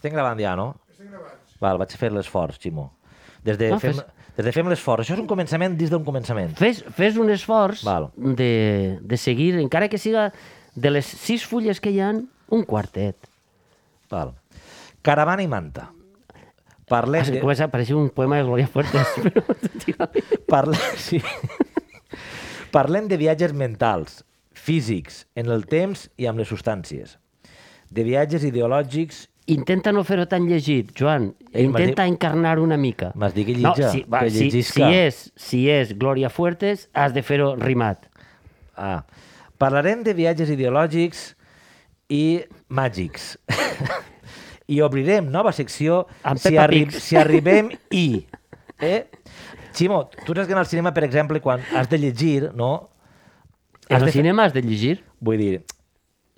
Estem gravant ja, no? Estem gravant. Val, vaig fer l'esforç, Ximo. Des de, Ah, fem, fes- des de fem l'esforç. Això és un començament dins d'un començament. Fes, fes un esforç Val. de, de seguir, encara que siga de les sis fulles que hi han, un quartet. Val. Caravana i manta. Parlem Ah, de... Comença a aparèixer un poema de Gloria Fuertes. però, digue-li. Parle... Sí. Parlem de viatges mentals, físics, en el temps i amb les substàncies. De viatges ideològics Intenta no fer-ho tan llegit, Joan. M'has Intenta dit- encarnar una mica. M'has dit que No, llitja, si, va, que si, si, és, si és Gloria Fuertes, has de fer-ho rimat. Ah. Parlarem de viatges ideològics i màgics. I obrirem nova secció si, arri si arribem i... Eh? Ximo, tu saps que en el cinema, per exemple, quan has de llegir, no? En Has el de cinema has de llegir Vull dir,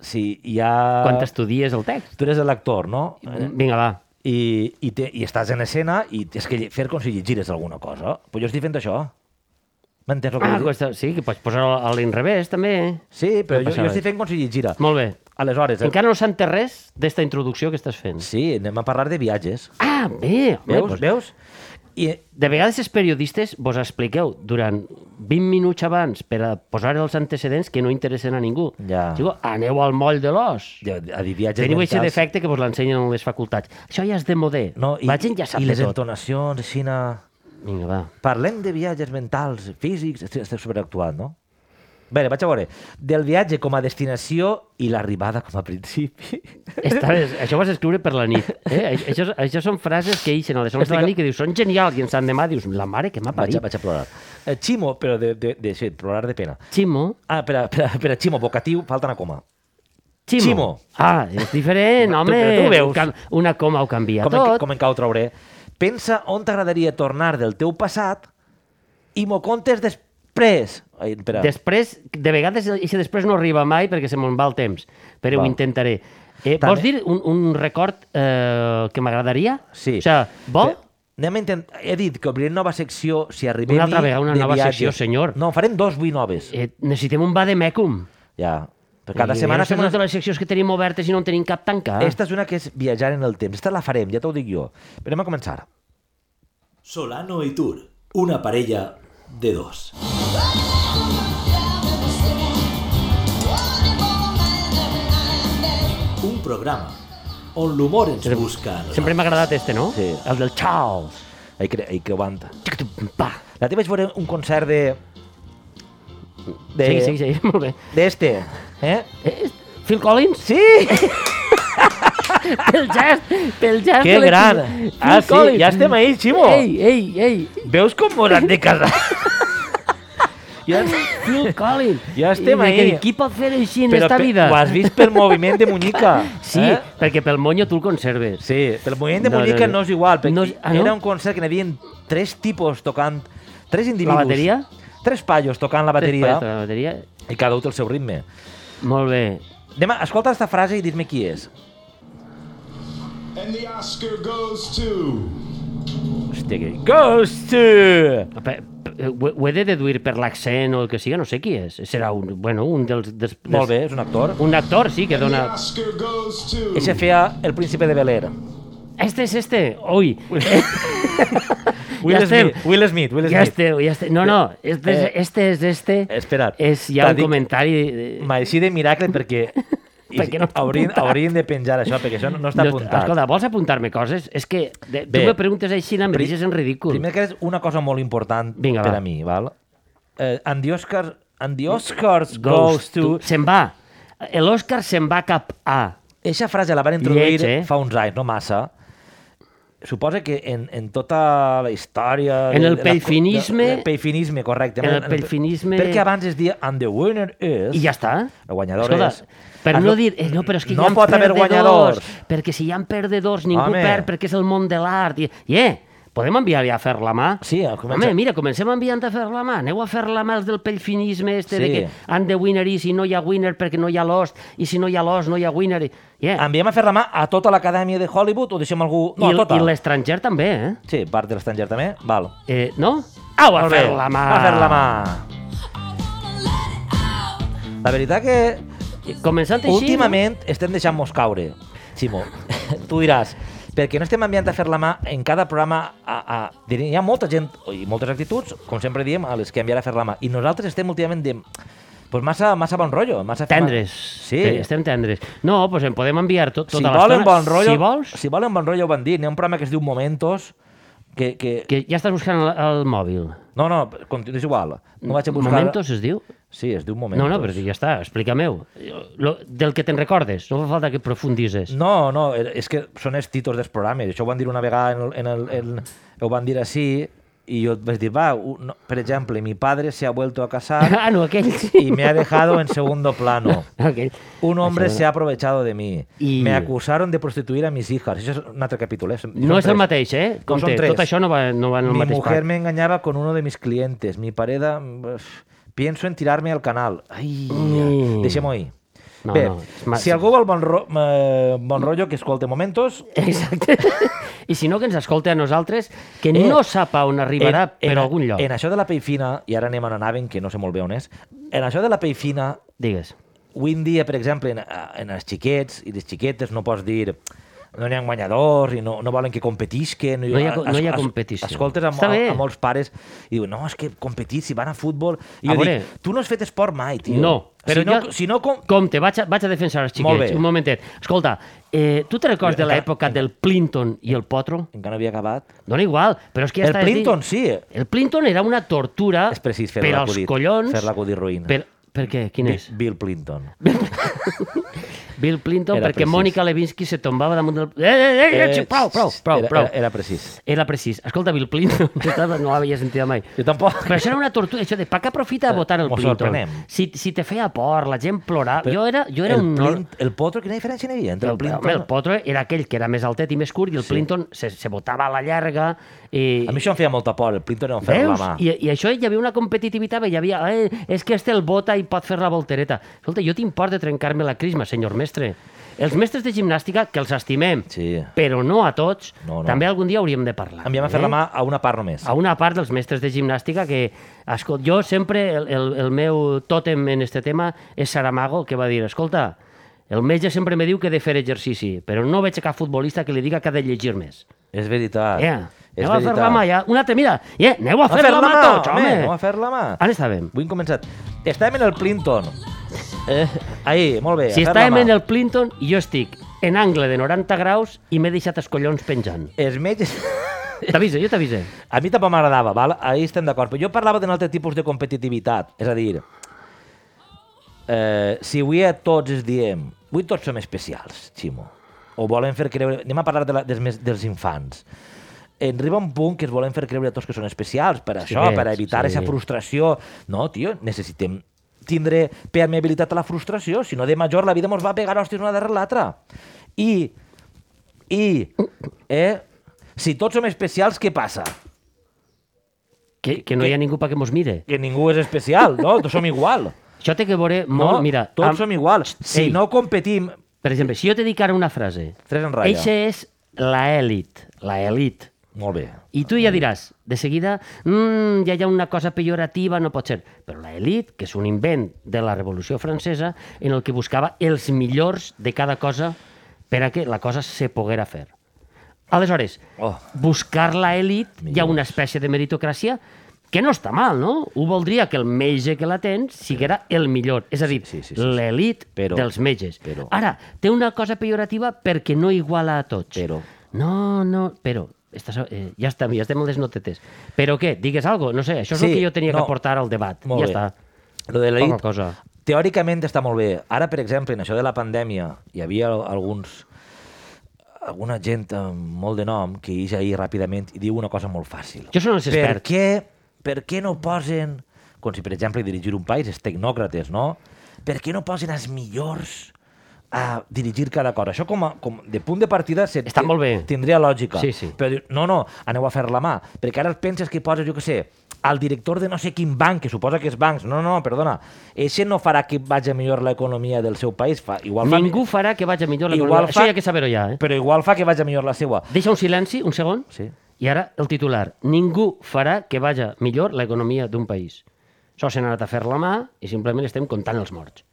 si hi ha... quan estudies el text. Tu eres l'actor, no? Eh? Vinga, va. I, i, te, i estàs en escena i tens que fer com si llegires alguna cosa. Però jo estic fent això. M'entens el que Ah, vull dir? aquesta, sí, que pots posar a l'inrevés, també. Sí, però No jo, jo estic fent com si llegira. Molt bé. Aleshores, el... Encara no s'ha entès res d'esta introducció que estàs fent. sí, anem a parlar de viatges. Ah, bé. Home, Veus? doncs, Veus? I, De vegades els periodistes vos expliqueu durant 20 minuts abans per a posar els antecedents que no interessen a ningú. Ja. Digo, aneu al moll de l'os. ja, a Teniu aquest defecte que vos l'ensenyen en les facultats. Això ja és de modè. No, i, La gent ja sap I de les tot. entonacions, així... Na... Vinga, va. Parlem de viatges mentals, físics... Estic, superactuat, no? Bé, vaig a veure. Del viatge com a destinació i l'arribada com a principi. Vez, això ho vas escriure per la nit. Eh? Això, això són frases que ixen a les 11 de la nit que dius, són genials, i en Sant Demà dius, la mare que m'ha Vaig, parit. a- vaig a plorar. Eh, Ximo, però de, de, de, sí, plorar de pena. Ximo. Ah, per a, per a, per a Ximo, vocatiu, falta una coma. Ximo. Ximo. Ah, és diferent, home. però tu veus. Una coma ho canvia Com en, tot. com en cau trauré. Pensa on t'agradaria tornar del teu passat i m'ho contes després. Ai, espera. Després, de vegades, i si després no arriba mai perquè se me'n va el temps, però Val. ho intentaré. Eh, També- vols dir un, un record eh, que m'agradaria? Sí. O sigui, vol? Bé, Anem a intent... He dit que obrirem nova secció si arribem Una altra vegada, una nova viatges. secció, senyor. No, farem dos avui noves. Eh, necessitem un vademecum. Ja. Per cada I setmana ja fem una... de les seccions que tenim obertes i no en tenim cap tancat. Esta és una que és viatjar en el temps. Esta la farem, ja t'ho dic jo. Però anem a començar. Solano y Tur, una parella de dos. Programa on l'humor ens busca. a Sempre m'ha agradat este, no? Sí. El del Charles. Ai, que, ai, que aguanta. Pa. La teva vaig veure un concert de... de... Sí, sí, sí, molt bé. D'este. Eh? Eh, Phil Collins? Sí! pel gest, pel gest. Que gran! Ah, sí, Collins. ja estem ahí, Ximo. Ei, ei, ei. Veus com han de casar? ja, Phil Collins. Ja estem I ahí. que Qui pot fer així en però esta pe- vida? ho has vist pel moviment de muñeca. Sí, Eh? perquè pel monyo tu el conserves. Sí, pel moviment de No, no, muñeca no. no, és igual, perquè No ah, no? era un concert que n'hi havia tres tipus tocant, tres La individus. bateria? Tres pallos tocant la bateria Després, La bateria. i cada un té el seu ritme. Molt bé. Demà, escolta aquesta frase i dis-me qui és. And the Oscar goes to. Hòstia, que... Pe- pe- Ho ho he de deduir per l'accent o el que siga, no sé qui és. Serà un, bueno, un dels... dels, Molt bé, és un actor. Un actor, sí, que dona... Ese feia el príncipe de Bel Air. Este és este. Ui. Will Ja estem. Smith, Will Smith, Will Ja Smith. esteu, ja esteu. No, no, este, és, Eh, este és este. Espera't. És ja T'ha un comentari... de- M'així de miracle perquè... i- Perquè no haurien, haurien de penjar això, perquè això no, no està No, apuntat. Escolta, vols apuntar-me coses? És que de, tu Bé. me preguntes així, em Pri- deixes en ridícul. Primer que és una cosa molt important Vinga, per va. a mi, val? Eh, and the Oscars, and the Oscars goes, to... Se'n va. L'Òscar se'n va cap a... Eixa frase la van introduir Lleig, eh? fa uns anys, no massa. Suposa que en, en tota la història... En el de- El pelfinisme, correcte. en el pelfinisme- Perquè abans es dia and the winner is... I ja està. El guanyador Escolta, és... per no dir... Eh, no, però és que no hi ha pot haver guanyadors. Perquè si hi ha perdedors, ningú Home. perd perquè és el món de l'art. I, eh, podem enviar ja a fer la mà? Sí, a començar- Home, mira, comencem enviant a fer la mà. Aneu a fer la mà els del pelfinisme este de Sí. que han de winner i si no hi ha winner perquè no hi ha lost i si no hi ha lost no hi ha winner. Yeah. Enviem a fer la mà a tota l'acadèmia de Hollywood o deixem algú... No, I, a tota. I l'estranger també, eh? Sí, part de l'estranger també. Val. eh no? Au, a fer la mà! A fer la mà. La veritat que Començant així... últimament estem deixant-nos caure. Ximo, tu diràs, perquè no estem enviant a fer la mà en cada programa a, a, hi ha molta gent i moltes actituds, com sempre diem, a les que enviar a fer la mà. I nosaltres estem últimament de, pues massa, massa bon rotllo. Massa Tendres. Sí. Eh, Estem tendres. No, doncs en podem enviar tot, si tota volen l'estona. bon rotllo, Si vols, si volen bon rotllo ho van dir. N'hi ha un programa que es diu Momentos, que... que... que ja estàs buscant el, el mòbil. No, no, continu- és igual. No vaig a buscar... Momentos es diu? Sí, es diu Momentos. No, no, però ja està, explica-m'ho. Del que te'n recordes, no fa falta que profundises. No, no, és que són els títols dels programes. Això ho van dir una vegada, en el, en el, en, ho van dir així, i jo vaig dir, va, un- no, per exemple, mi padre se ha vuelto a casar Ah, no, aquell sí. y me ha dejado en segundo plano. Aquell. Un hombre se ha aprovechado de mí. I- Me acusaron de prostituir a mis hijas. Això és un altre capítol, eh? No són és el tres. mateix, eh? No, són tres. tot això no va, no va en el Mi mateix mujer pack. me engañaba con uno de mis clientes. Mi pareda... Pienso en tirarme al canal. Ai, Mm. deixem-ho ahí. No, Bé, no, si algú vol bon, ro eh, bon rotllo, que escolte Momentos, Exacte. I si no, que ens escolti a nosaltres, que Eh, no sap a on arribarà en, per en, algun lloc. En això de la pell fina, i ara anem a Naven, que no sé molt bé on és, en això de la pell fina, Digues. avui en dia, per exemple, en, en els xiquets i les xiquetes no pots dir no n'hi ha guanyadors i no, no volen que competisquen. No hi ha- no hi ha competició. Escoltes a, Està a, bé. a molts pares i diuen, no, és que competir, si van a futbol... I A jo veure. dic, tu no has fet esport mai, tio. No, però si no, jo- si no com... Compte, vaig a, vaig a defensar els xiquets. Un momentet. Escolta, eh, tu te recordes de l'època del Plinton i el Potro? Encara no havia acabat. Dona igual, però és que ja El. Plinton, sí. El Plinton era una tortura És precís fer per als collons... Fer l'acudit ruïn. Per, per què? Quin és? Bill Clinton. Bill Clinton, Era perquè precís. Mònica Lewinsky se tombava damunt del... Eh, eh, eh, eh, prou, prou, prou, era, prou. Era, era precís. Era precís. Escolta, Bill Clinton, no l'havia sentit mai. Jo tampoc. Però això era una tortura, això de pa que aprofita a votar el Mos Clinton. Si, si te feia por, la gent plorava... Però jo era, jo era el, un... Plint, el potro, quina diferència n'hi havia entre el, El, Clinton? home, el Potro era aquell que era més altet i més curt i el Sí. Clinton se, se botava a la llarga i... A mi això em feia molta por, el Clinton no em feia la Veus? mà. I, I això hi havia una competitivitat, hi havia... Eh, és que este el vota i pot fer la voltereta. Escolta, jo tinc por de trencar-me la crisma, senyor mestre. Els mestres de gimnàstica, que els estimem, Sí. però no a tots, No, no. també algun dia hauríem de parlar. Enviem a fer eh? la mà a una part només. a una part dels mestres de gimnàstica que, escol, jo sempre, el, el, el meu tòtem en este tema és Saramago, que va dir, escolta, el metge sempre me diu que he de fer exercici, però no veig cap futbolista que li diga que ha de llegir més. És veritat. Yeah. És Aneu a fer la mà, ja. Un altre, mira, yeah, aneu a A fer, la mà tots, home. Aneu a fer la mà. On estàvem? Avui hem començat. Estàvem en el Clinton. Eh, ahí, molt bé. Si estàvem en el Clinton i jo estic en angle de 90 graus i m'he deixat els collons penjant. Els metges... T'avise, jo t'avise. A mi tampoc m'agradava, val? ahí estem d'acord. Però jo parlava d'un altre tipus de competitivitat. És a dir, eh, si avui a tots es diem avui tots som especials, Ximo, o volen fer creure... Anem a parlar de la, dels, més- dels infants. En arriba un punt que es volen fer creure a tots que són especials, per això, Xiquets, per evitar sí. aquesta frustració. No, tio, necessitem tindre permeabilitat a la frustració, si no de major la vida ens va pegar hòsties una darrere l'altra. I, i, eh, si tots som especials, què passa? Que, que no hi ha ningú perquè mos mire. que ningú és especial, no? Tots som igual. Això té que veure No? molt... Mira, Tots amb- som igual. Si Ei. no competim... Per exemple, si jo te dic ara una frase, Tres en ratlla. eixa és la elit, la elit. Molt bé. I tu ja diràs, de seguida, mmm, ja hi ha una cosa pejorativa, no pot ser. Però la elit, que és un invent de la Revolució Francesa, en el que buscava els millors de cada cosa per a que la cosa se poguera fer. Aleshores, Oh. buscar la elit, hi ha una espècie de meritocràcia que no està mal, no? Ho voldria que el metge que la tens siguera el millor. És a dir, Sí, sí, sí, sí. l'elit dels metges. però- Ara, té una cosa pejorativa perquè no iguala a tots. Però. No, no, però... Estàs, eh, ja està, ja estem amb les notetes. Però què? Digues alguna cosa? No sé, això és Sí, el que jo tenia no. que aportar al debat. Molt ja bé. està. Lo de l'elit, cosa. teòricament està molt bé. Ara, per exemple, en això de la pandèmia, hi havia alguns alguna gent amb molt de nom que ix ahir ràpidament i diu una cosa molt fàcil. Jo són els Per experts. què, per què no posen, com si per exemple dirigir un país és tecnòcrates, no? Per què no posen els millors a dirigir cada cosa? Això com a, com de punt de partida se, Està molt bé. tindria lògica. Sí, sí. Però no, no, aneu a fer la mà. Perquè ara penses que poses, jo què sé, al director de no sé quin banc, que suposa que és bancs. No, no, perdona. Eixe no farà que vagi millor l'economia del seu país. Fa, igual fa, Ningú farà que vagi millor l'economia. Això hi ha que saber-ho ja, eh? Però igual fa que vagi millor la seva. Deixa un silenci, un segon, Sí. i ara el titular. Ningú farà que vagi millor l'economia d'un país. Això s'ha anat a fer la mà i simplement estem comptant els morts.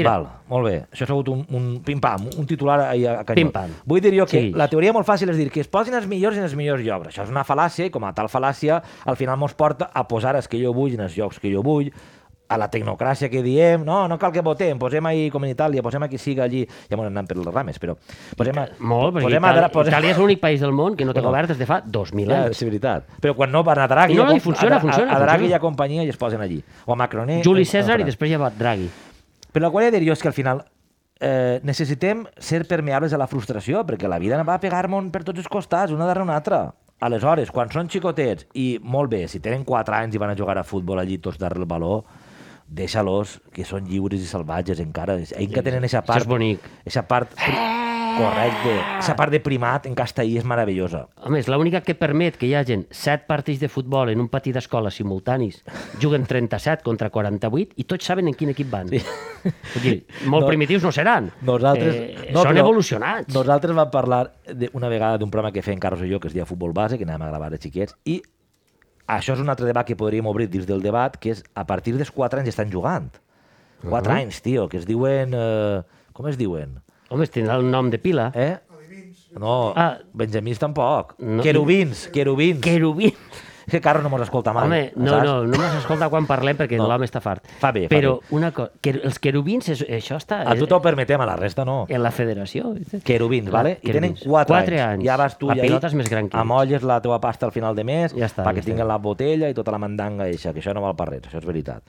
Tira. Val, molt bé. Això ha sigut un, un pim-pam, un titular ahir a canyó. Pim-pam. Vull dir jo que Sí. la teoria molt fàcil és dir que es posin els millors en els millors llocs. Això és una fal·làcia i com a tal fal·làcia al final mos porta a posar els que jo vull en els llocs que jo vull, a la tecnocràcia que diem, no, no cal que votem, posem ahí com en Itàlia, posem a qui siga allí, ja m'ho anant per les rames, però posem a, Molt, perquè posem Itàlia, a, posem, Itàlia és l'únic país del món que no té Bueno. govern des de fa 2.000 Ja, anys. és veritat. Però quan no van a Draghi, No, no, a, i funciona, a, funciona, a, a Draghi funciona. i a companyia i es posen allí. O a Macronet. Juli en César i França. després ja va Draghi. Però el que volia dir jo és que al final eh, necessitem ser permeables a la frustració, perquè la vida va pegar-nos per tots els costats, una darrere una altra. Aleshores, quan són xicotets, i molt bé, si tenen 4 anys i van a jugar a futbol allí tots darrere el baló, deixa-los, que són lliures i salvatges encara. Ells que tenen aquesta Això part... és bonic. Aquesta part... pri- Correcte. Aquesta part de primat en castellí és meravellosa. Home, és l'única que permet que hi hagin 7 partits de futbol en un pati d'escola simultanis, juguen 37 contra 48 i tots saben en quin equip van. Sí. Dir, molt No- primitius no seran. Nosaltres... Eh, són però evolucionats. Nosaltres vam parlar de, una vegada d'un programa que feien Carlos i jo, que es deia Futbol Base, que anàvem a gravar de xiquets, i això és un altre debat que podríem obrir dins del debat, que és a partir dels 4 anys estan jugant. 4 anys, tio, que es diuen... Eh, com es diuen? Home, es tindrà un nom de pila. Eh? No, Ah. benjamins tampoc. No. Querubins, querubins. Querubí. És que Carlos no mos escolta mai. Home, no, saps? no, no m'has escoltat quan parlem perquè No. l'home està fart. Fa bé, fa Però bé. una cosa, que els querubins, és, això està A tu t'ho permetem, a la resta no. en la federació. Querubins, vale? I tenen Querubins. 4 Quatre anys. anys. Ja vas tu La i és més gran que amolles la teva pasta al final de mes Ja està, perquè ja tinguen la botella i tota la mandanga eixa, que això no val per res, això és veritat.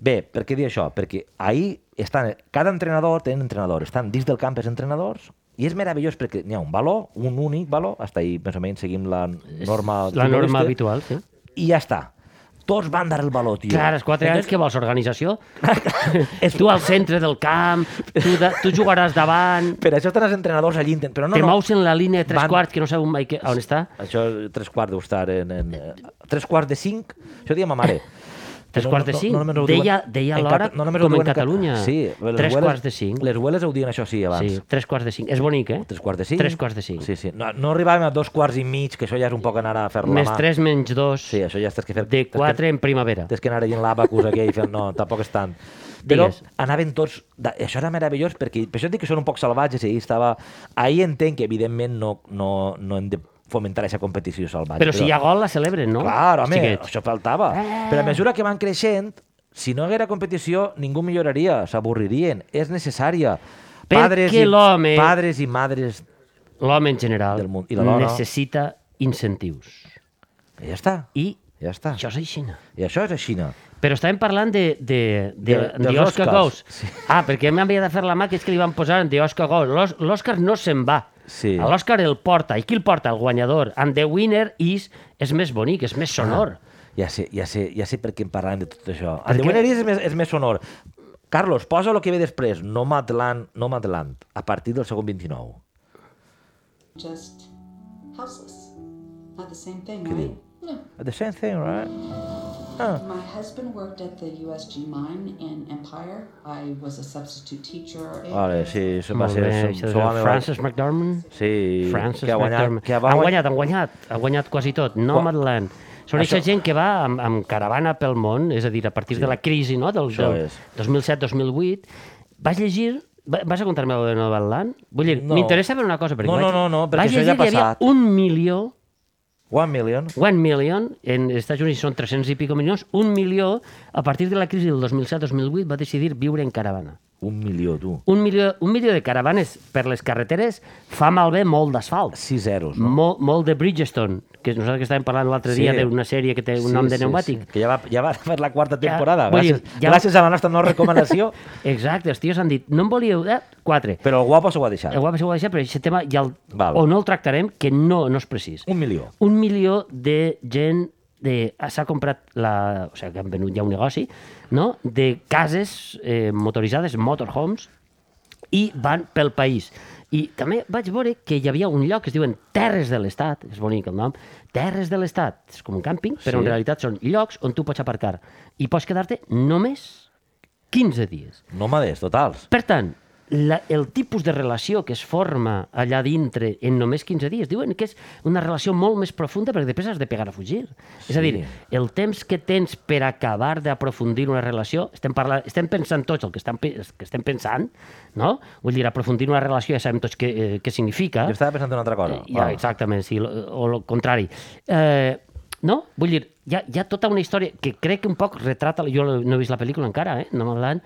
Bé, per què dir això? Perquè ahir estan, cada entrenador té un entrenador, estan dins del camp els entrenadors i és meravellós perquè n'hi ha un valor, un únic valor, hasta ahí més o menys seguim la norma La norma habitual, sí. i ja està. Tots van dar el valor, tio. Clar, els 4 anys, què vols, organització? tu al centre del camp, tu, de, tu jugaràs davant, Per això estan els entrenadors allí, però no, te no. mous en la línia de 3 Van- quarts, que no sabeu mai que, on està. Això, tres quarts deu estar en... en tres quarts de cinc, això diem a mare. Tres No- quarts de no- cinc? no només ho Deia- deia l'hora no com en ca- Catalunya. Sí, les Tres hueles- quarts de cinc. Les hueles ho diuen això sí abans. Sí, 3 quarts de 5. És bonic, eh? Tres quarts de cinc. Tres quarts de cinc. Sí, sí. No, no arribàvem a dos quarts i mig, que això ja és un poc anar a fer la Més. 3 menys 2, Sí, això ja estàs que fer... de que- 4 en primavera. Tens que anar allà en l'abacus aquell fent... No, tampoc és tant. Però Digues. anaven tots... Da... Això era meravellós perquè... Per això et dic que són un poc salvatges i estava... Ahir entenc que evidentment no, no, no hem de fomentar aquesta competició salvatge. Però si hi ha gol, la celebren, no? Clar, home, això faltava. Però a mesura que van creixent, si no hi haguera competició, ningú milloraria, s'avorririen. És necessària. Padres i, l'home- Padres i madres... L'home en general Del món. I la dona? necessita incentius. I ja està. I Ja està. això és així. I això és així. Però estàvem parlant de, de, de, De- de. Ghost. Sí. Ah, perquè m'havia de fer la mà que és que li van posar Oscar Ghost. L'Os- L'Òscar no se'n va. Sí. A L'Òscar el porta. I qui el porta? El guanyador. And the winner is... És més bonic, és més sonor. Ja sé, ja sé, ja sé per què em parlàvem de tot això. Per El de què? Winner és més, és més sonor. Carlos, posa el que ve després. Nomadland, Nomadland, a partir del segon 29. just houseless. Not the same thing, right? Be. No. The same thing, right? Ah. My husband worked at the USG mine in Empire. I was a substitute teacher. Vale, sí, això va ser... bé, això el home- Francis McDormand. Sí, Francis que ha guanyat... McDormand. Que va han guanyat, han guanyat, han guanyat quasi tot. Nomadland. Són Això- aquesta gent que va amb, amb caravana pel món, és a dir, a partir de la crisi no? del, Això del és. 2007-2008. Vas llegir... va- Vas a contar-me el de Nomadland? Vull dir, No. m'interessa per una cosa. Perquè No, vaig, no, no, no, perquè vaig això ja ha que hi havia passat. un milió One million. One million, en els Estats Units són 300 i pico milions, un milió, a partir de la crisi del 2007-2008, va decidir viure en caravana. Un milió, tu. Un milió, un milió de caravanes per les carreteres fa malbé molt d'asfalt. Sis zeros, no? Molt, molt de Bridgestone, que nosaltres que estàvem parlant l'altre Sí. dia d'una sèrie que té un Sí, nom de sí, pneumàtic. Sí, que ja va, ja va fer la quarta Ja, temporada, dir, gràcies, ja- gràcies a la nostra no recomanació, Exacte, els tios han dit, no en volíeu, eh? Quatre. però el guapo s'ho ha deixat. El guapo s'ho va deixar, però aquest tema ja el, Val. o no el tractarem, que no, no és precís. Un milió. un milió de gent de, s'ha comprat la, o sigui, que han venut ja un negoci, no? de cases eh, motoritzades, motorhomes, i van pel país. I també vaig veure que hi havia un lloc que es diuen Terres de l'Estat, és bonic el nom, Terres de l'Estat, és com un càmping, però Sí. en realitat són llocs on tu pots aparcar i pots quedar-te només 15 dies. Nòmades, totals. Per tant, la, el tipus de relació que es forma allà dintre en només 15 dies, diuen que és una relació molt més profunda perquè després has de pegar a fugir. Sí. És a dir, el temps que tens per acabar d'aprofundir una relació, estem, parlant, estem pensant tots el que estem, el que estem pensant, no? Vull dir, aprofundir una relació ja sabem tots què, eh, què significa. Jo estava pensant en una altra cosa. Eh, Ja, Va. exactament, sí, o el contrari. Eh, no? Vull dir, hi ha, hi ha tota una història que crec que un poc retrata... Jo no he vist la pel·lícula encara, eh? No m'han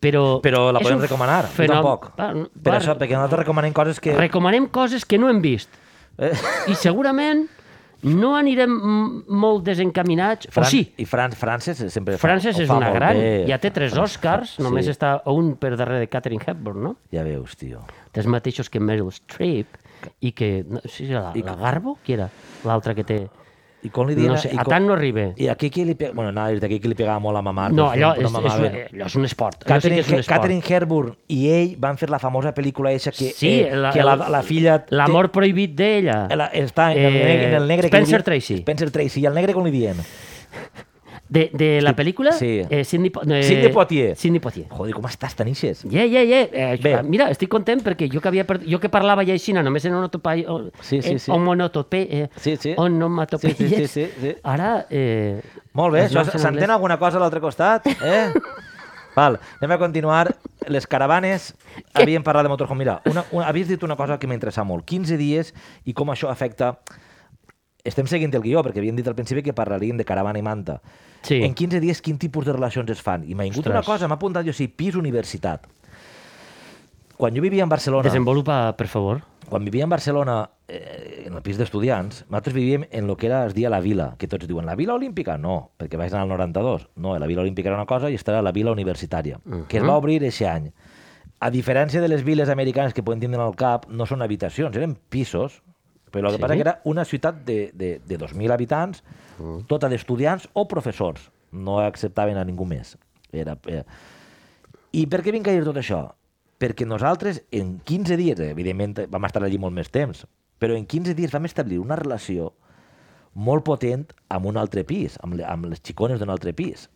però... Però la podem recomanar, fenomen- tampoc. Va, no, Per va, això, perquè nosaltres recomanem coses que... Recomanem coses que no hem vist. Eh? I segurament no anirem molt desencaminats. Fran... O sí, I Fran... Frances sempre fa, Frances ho és fa una gran. bé. Ja té tres Oscars, sí. només està un per darrere de Catherine Hepburn, no? Ja veus, tio. Té els mateixos que Meryl Streep i que... No, sí, la, I- la Garbo, qui era? L'altra que té... I com li diuen... No sé, i a tant no arriba. I aquí qui li pega... Bueno, anava a dir-te aquí qui li pegava molt a mamar. No, però allò no és, és, mamava. un- allò és un esport. Sí Catherine, que és un esport. Catherine Hepburn i ell van fer la famosa pel·lícula eixa que, Sí, eh, la- que la, la filla... té- L'amor prohibit d'ella. la, està en el, Eh, negre, en el negre... que li Spencer Tracy. Spencer Tracy. I el negre com li diuen? De, de la pel·lícula? Sí. Eh, Sidney, Po- eh, Sidney Poitier. Sidney Poitier. Joder, com estàs, Tanixes? Yeah, yeah, yeah. Eh, Bé. mira, estic content perquè jo que, havia jo que parlava ja així, només en onotopai... O, Sí, sí, sí. En onotope... Eh, Sí, sí. Onomatopeies. Sí, sí, sí, sí, sí. Ara... Eh, Molt bé, això s'entén alguna cosa a l'altre costat? Eh? Val, anem a continuar. Les caravanes, havíem parlat de motorhome. Mira, una, una, havies dit una cosa que m'interessa molt. 15 dies i com això afecta... Estem seguint el guió, perquè havíem dit al principi que parlaríem de caravana i manta. Sí. En 15 dies, quin tipus de relacions es fan? I m'ha vingut una cosa, m'ha apuntat jo, sí, pis universitat. Quan jo vivia en Barcelona... Desenvolupa, per favor. quan vivia en Barcelona, eh, en el pis d'estudiants, nosaltres vivíem en el que era es dia la Vila, que tots diuen, la Vila Olímpica? No, perquè vaig anar al 92. No, la Vila Olímpica era una cosa i esta era la Vila Universitària, que es va obrir aquest any. A diferència de les viles americanes que poden tindre al cap, no són habitacions, eren pisos, però el que Sí? passa que era una ciutat de, de, de 2.000 habitants, tota d'estudiants o professors. No acceptaven a ningú més. Era, era... I per què vinc a dir tot això? Perquè nosaltres, en 15 dies, evidentment vam estar allí molt més temps, però en 15 dies vam establir una relació molt potent amb un altre pis, amb, amb les xicones d'un altre pis.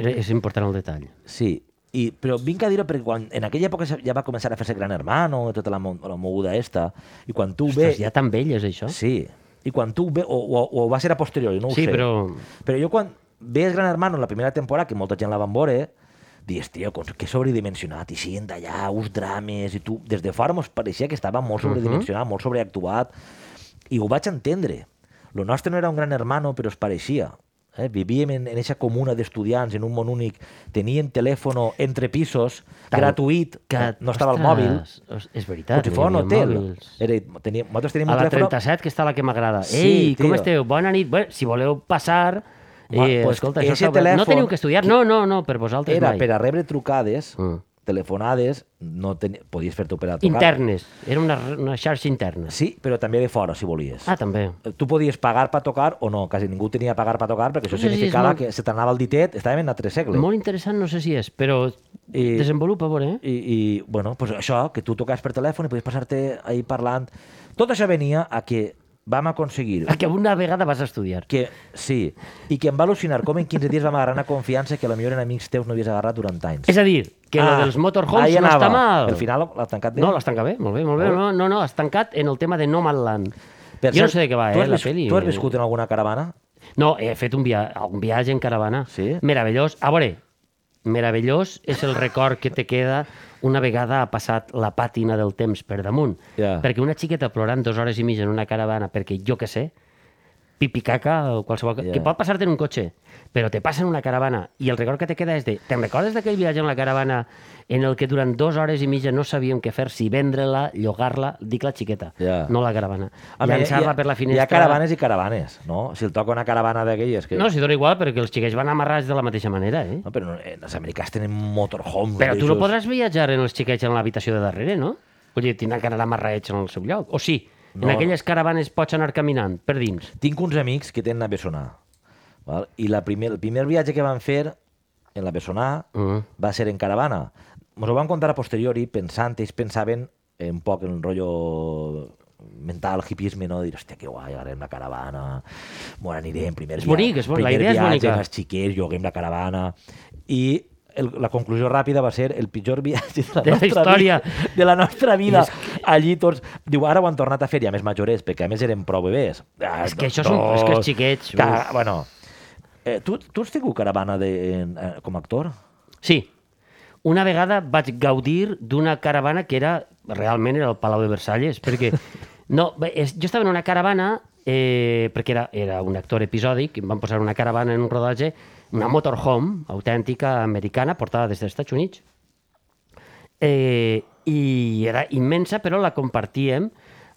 És important el detall. Sí, i, però vinc a dir-ho perquè quan, en aquella època ja va començar a fer-se Gran Hermano, tota la, la moguda esta, i quan tu Ostres, ve... ja tan vell és això? Sí, i quan tu ve, o, o, o va ser a posteriori, no ho Sí, sé. però... Però jo quan ves Gran Hermano en la primera temporada, que molta gent la van veure, dius, tio, com que sobredimensionat, i sent d'allà, uns drames, i tu, des de fora mos pareixia que estava molt sobredimensionat, molt sobreactuat, i ho vaig entendre. Lo nostre no era un gran hermano, però es pareixia. Eh? Vivíem en, en eixa comuna d'estudiants, en un món únic, teníem telèfono entre pisos, Tant gratuït, Que, no estava al mòbil, És veritat. com si fos un hotel. Era, teníem, nosaltres teníem A un la telèfono... 37, que està la que m'agrada. Sí, Ei, com tio. esteu? Bona nit. Bé, si voleu passar... Eh, pues, escolta, això obert. No telèfon teniu que estudiar. No, no, no, per vosaltres Era mai. per a rebre trucades, Mm. Telefonades, no ten... podies fer-te per a trucar. Internes. Era una, una xarxa interna. Sí, però també de fora, si volies. Ah, també. Tu podies pagar per tocar o no, quasi ningú tenia pagar per tocar, perquè això No sé si significava molt- que se t'anava el ditet, estàvem en altre segle. Molt interessant, no sé si és, però I- desenvolupa, a veure, eh? I, i bueno, pues això, que tu tocaves per telèfon i podies passar-te ahí parlant. Tot això venia a que vam aconseguir A que una vegada vas a estudiar. que, sí, i que em va al·lucinar com en 15 dies vam agarrar una confiança que potser en amics teus no havies agarrat durant anys. És a dir, que ah, lo dels motorhomes no està mal. Al final l'has tancat bé? No, l'has tancat bé, molt bé, molt bé. Bé. No, no, no, has tancat en el tema de Nomadland. Per jo no cert, sé de què va, eh, la pel·li. Tu has viscut en alguna caravana? No, he fet un, via un viatge en caravana. Sí? Meravellós. A veure, meravellós és el record que te queda una vegada ha passat la pàtina del temps per damunt. Ja. Perquè una xiqueta plorant dues hores i mitja en una caravana perquè jo que sé, pipi caca o qualsevol... Yeah. Que pot passar-te en un cotxe, però te passa en una caravana i el record que te queda és de... Te'n recordes d'aquell viatge en la caravana en el que durant dues hores i mitja no sabíem què fer, si vendre-la, llogar-la, dic la xiqueta, Ja. no la caravana. Llançar-la per la finestra... Hi ha caravanes i caravanes, no? Si el toca una caravana d'aquelles... Que... No, si dona igual, perquè els xiquets van amarrats de la mateixa manera, eh? no però no, eh, els americans tenen motorhomes. Però tu no podràs viatjar en els xiquets en l'habitació de darrere, no? Vull dir, tindran que anar amarrats en el seu lloc. O sí, No. en aquelles caravanes pots anar caminant per dins. Tinc uns amics que tenen a Bessonar. Val? I la primer, el primer viatge que van fer en la Bessonar Mm. va ser en caravana. Ens ho van contar a posteriori, pensant, ells pensaven un poc en el rotllo mental, hipisme, no? Dir, hòstia, que guai, agarrem la caravana, bon anirem, primer És bonic, és bonic, la idea és viatge, bonica. els xiquets, lloguem la caravana. I el, la conclusió ràpida va ser el pitjor viatge de la, De la història. vida, de la nostra vida. Allí tots... Diu, ara ho han tornat a fer, i a més majorets, perquè a més eren prou bebès. Ah, És que això són- és que els xiquets, Que, uf. bueno, eh, tu, tu has tingut caravana de, eh, com a actor? Sí. Una vegada vaig gaudir d'una caravana que era, realment era el Palau de Versalles, perquè no, és, jo estava en una caravana eh, perquè era, era un actor episòdic, em van posar una caravana en un rodatge, una motorhome autèntica americana portada des dels Estats Units, eh, i era immensa, però la compartíem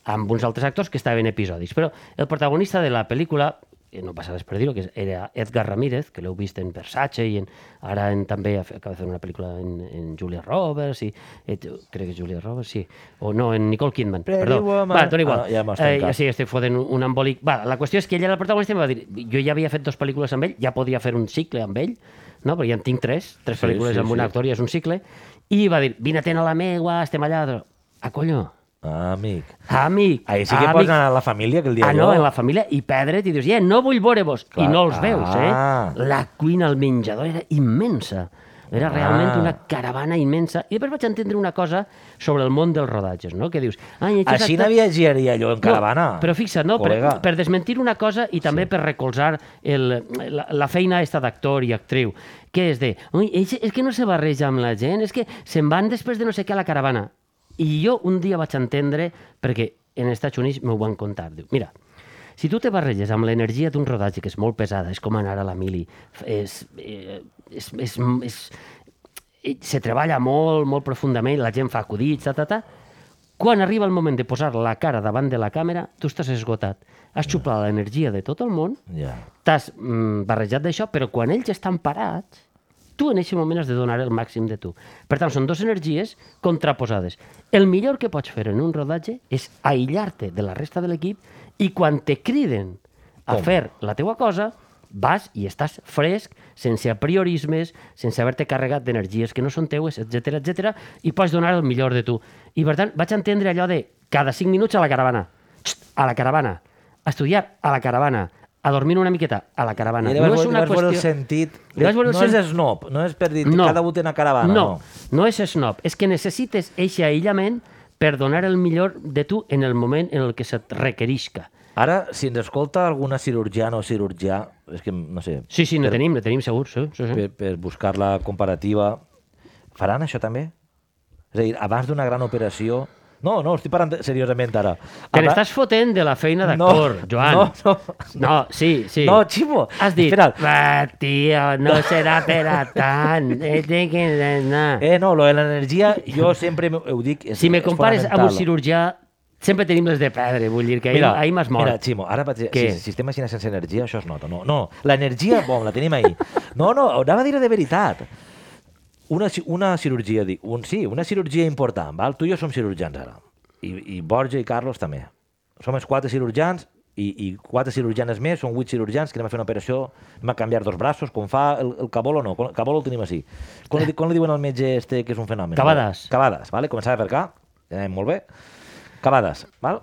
amb uns altres actors que estaven episodis. Però el protagonista de la pel·lícula, que no passa res per dir-ho, que era Edgar Ramírez, que l'heu vist en Versace i en, ara en, també acaba de fer una pel·lícula en, en Julia Roberts, i, eh, crec que és Julia Roberts, sí, o no, en Nicole Kidman, Pretty perdó. Woman. Va, dona igual. Ah, ja eh, ja sí, estic fotent un, un embolic. Va, la qüestió és que ell era el protagonista i em va dir, jo ja havia fet dos pel·lícules amb ell, ja podia fer un cicle amb ell, no? perquè ja en tinc tres, tres Sí, pel·lícules sí, amb un sí. actor i és un cicle, i va dir, vine a tenir la meua, estem allà... Ah, colló, Ah, amic. amic, Ahí sí que amic. pots anar a la família, que el dia Ah, no, en la família, i perdre't i dius, yeah, no vull veure-vos. I no els veus, Ah. eh? La cuina, el menjador era immensa. Era Ah. realment una caravana immensa. I després vaig entendre una cosa sobre el món dels rodatges, no? Que dius... Ai, Així actor- no viatjaria jo en caravana. no, però fixa't, no, per, per desmentir una cosa i també sí. per recolzar el, la, la feina esta d'actor i actriu, que és de, ui, és, és que no se barreja amb la gent, és que se'n van després de no sé què a la caravana. I jo un dia vaig entendre, perquè en els Estats Units m'ho van contar, diu, mira, si tu te barreges amb l'energia d'un rodatge que és molt pesada, és com anar a la mili, és, eh, és, és, és, se treballa molt, molt profundament, la gent fa acudits, ta, ta, ta, quan arriba el moment de posar la cara davant de la càmera, tu estàs esgotat. Has xuplat l'energia de tot el món, Ja. t'has mm, barrejat d'això, però quan ells estan parats, tu en aquest moment has de donar el màxim de tu. Per tant, són dues energies contraposades. El millor que pots fer en un rodatge és aïllar-te de la resta de l'equip i quan te criden a Com? fer la teua cosa, vas i estàs fresc, sense apriorismes, sense haver-te carregat d'energies que no són teues, etc etc i pots donar el millor de tu. I per tant, vaig entendre allò de cada 5 minuts a la caravana, a la caravana, a estudiar a la caravana, a dormir una miqueta a la caravana. I li vas, no veure el sentit... Li vas veure el no sen- és snob, no és per dir no. cada una caravana, no. no, no és snob. És que necessites eixe aïllament per donar el millor de tu en el moment en el que se't requerisca. Ara, si ens escolta alguna cirurgiana o cirurgià, és que, no sé... Sí, sí, no per, tenim, no tenim segur. Sí, sí, sí. per, per buscar la comparativa, faran això també? És a dir, abans d'una gran operació... No, no, estic parlant seriosament ara. Te Abans- n'estàs fotent de la feina d'actor, No, Joan. no, no. No, sí, sí. No, Ximo, Has dit, espera't. va, tio, no serà per a tant. Eh. Eh, no, lo de l'energia, jo sempre ho dic... És, si me compares amb un cirurgià, sempre tenim les de perdre, vull dir que ahir, ahir m'has mort. Mira, Ximo, ara vaig dir, si, si estem així sense energia, això es nota. No, no, l'energia, bom, la tenim ahí. No, no, anava a dir de veritat. Una, una cirurgia, un, sí, una cirurgia important, val? tu i jo som cirurgians ara. I, i Borja i Carlos també. Som els quatre cirurgians i, i quatre cirurgianes més, són vuit cirurgians que anem a fer una operació, anem a canviar dos braços, com fa el, el Cabolo, no, el Cabolo el tenim així. Com li, com li diuen al metge este que és un fenomen? Cavadas. Cavadas, vale? començava per cá, ja anem molt bé. Cavadas, val?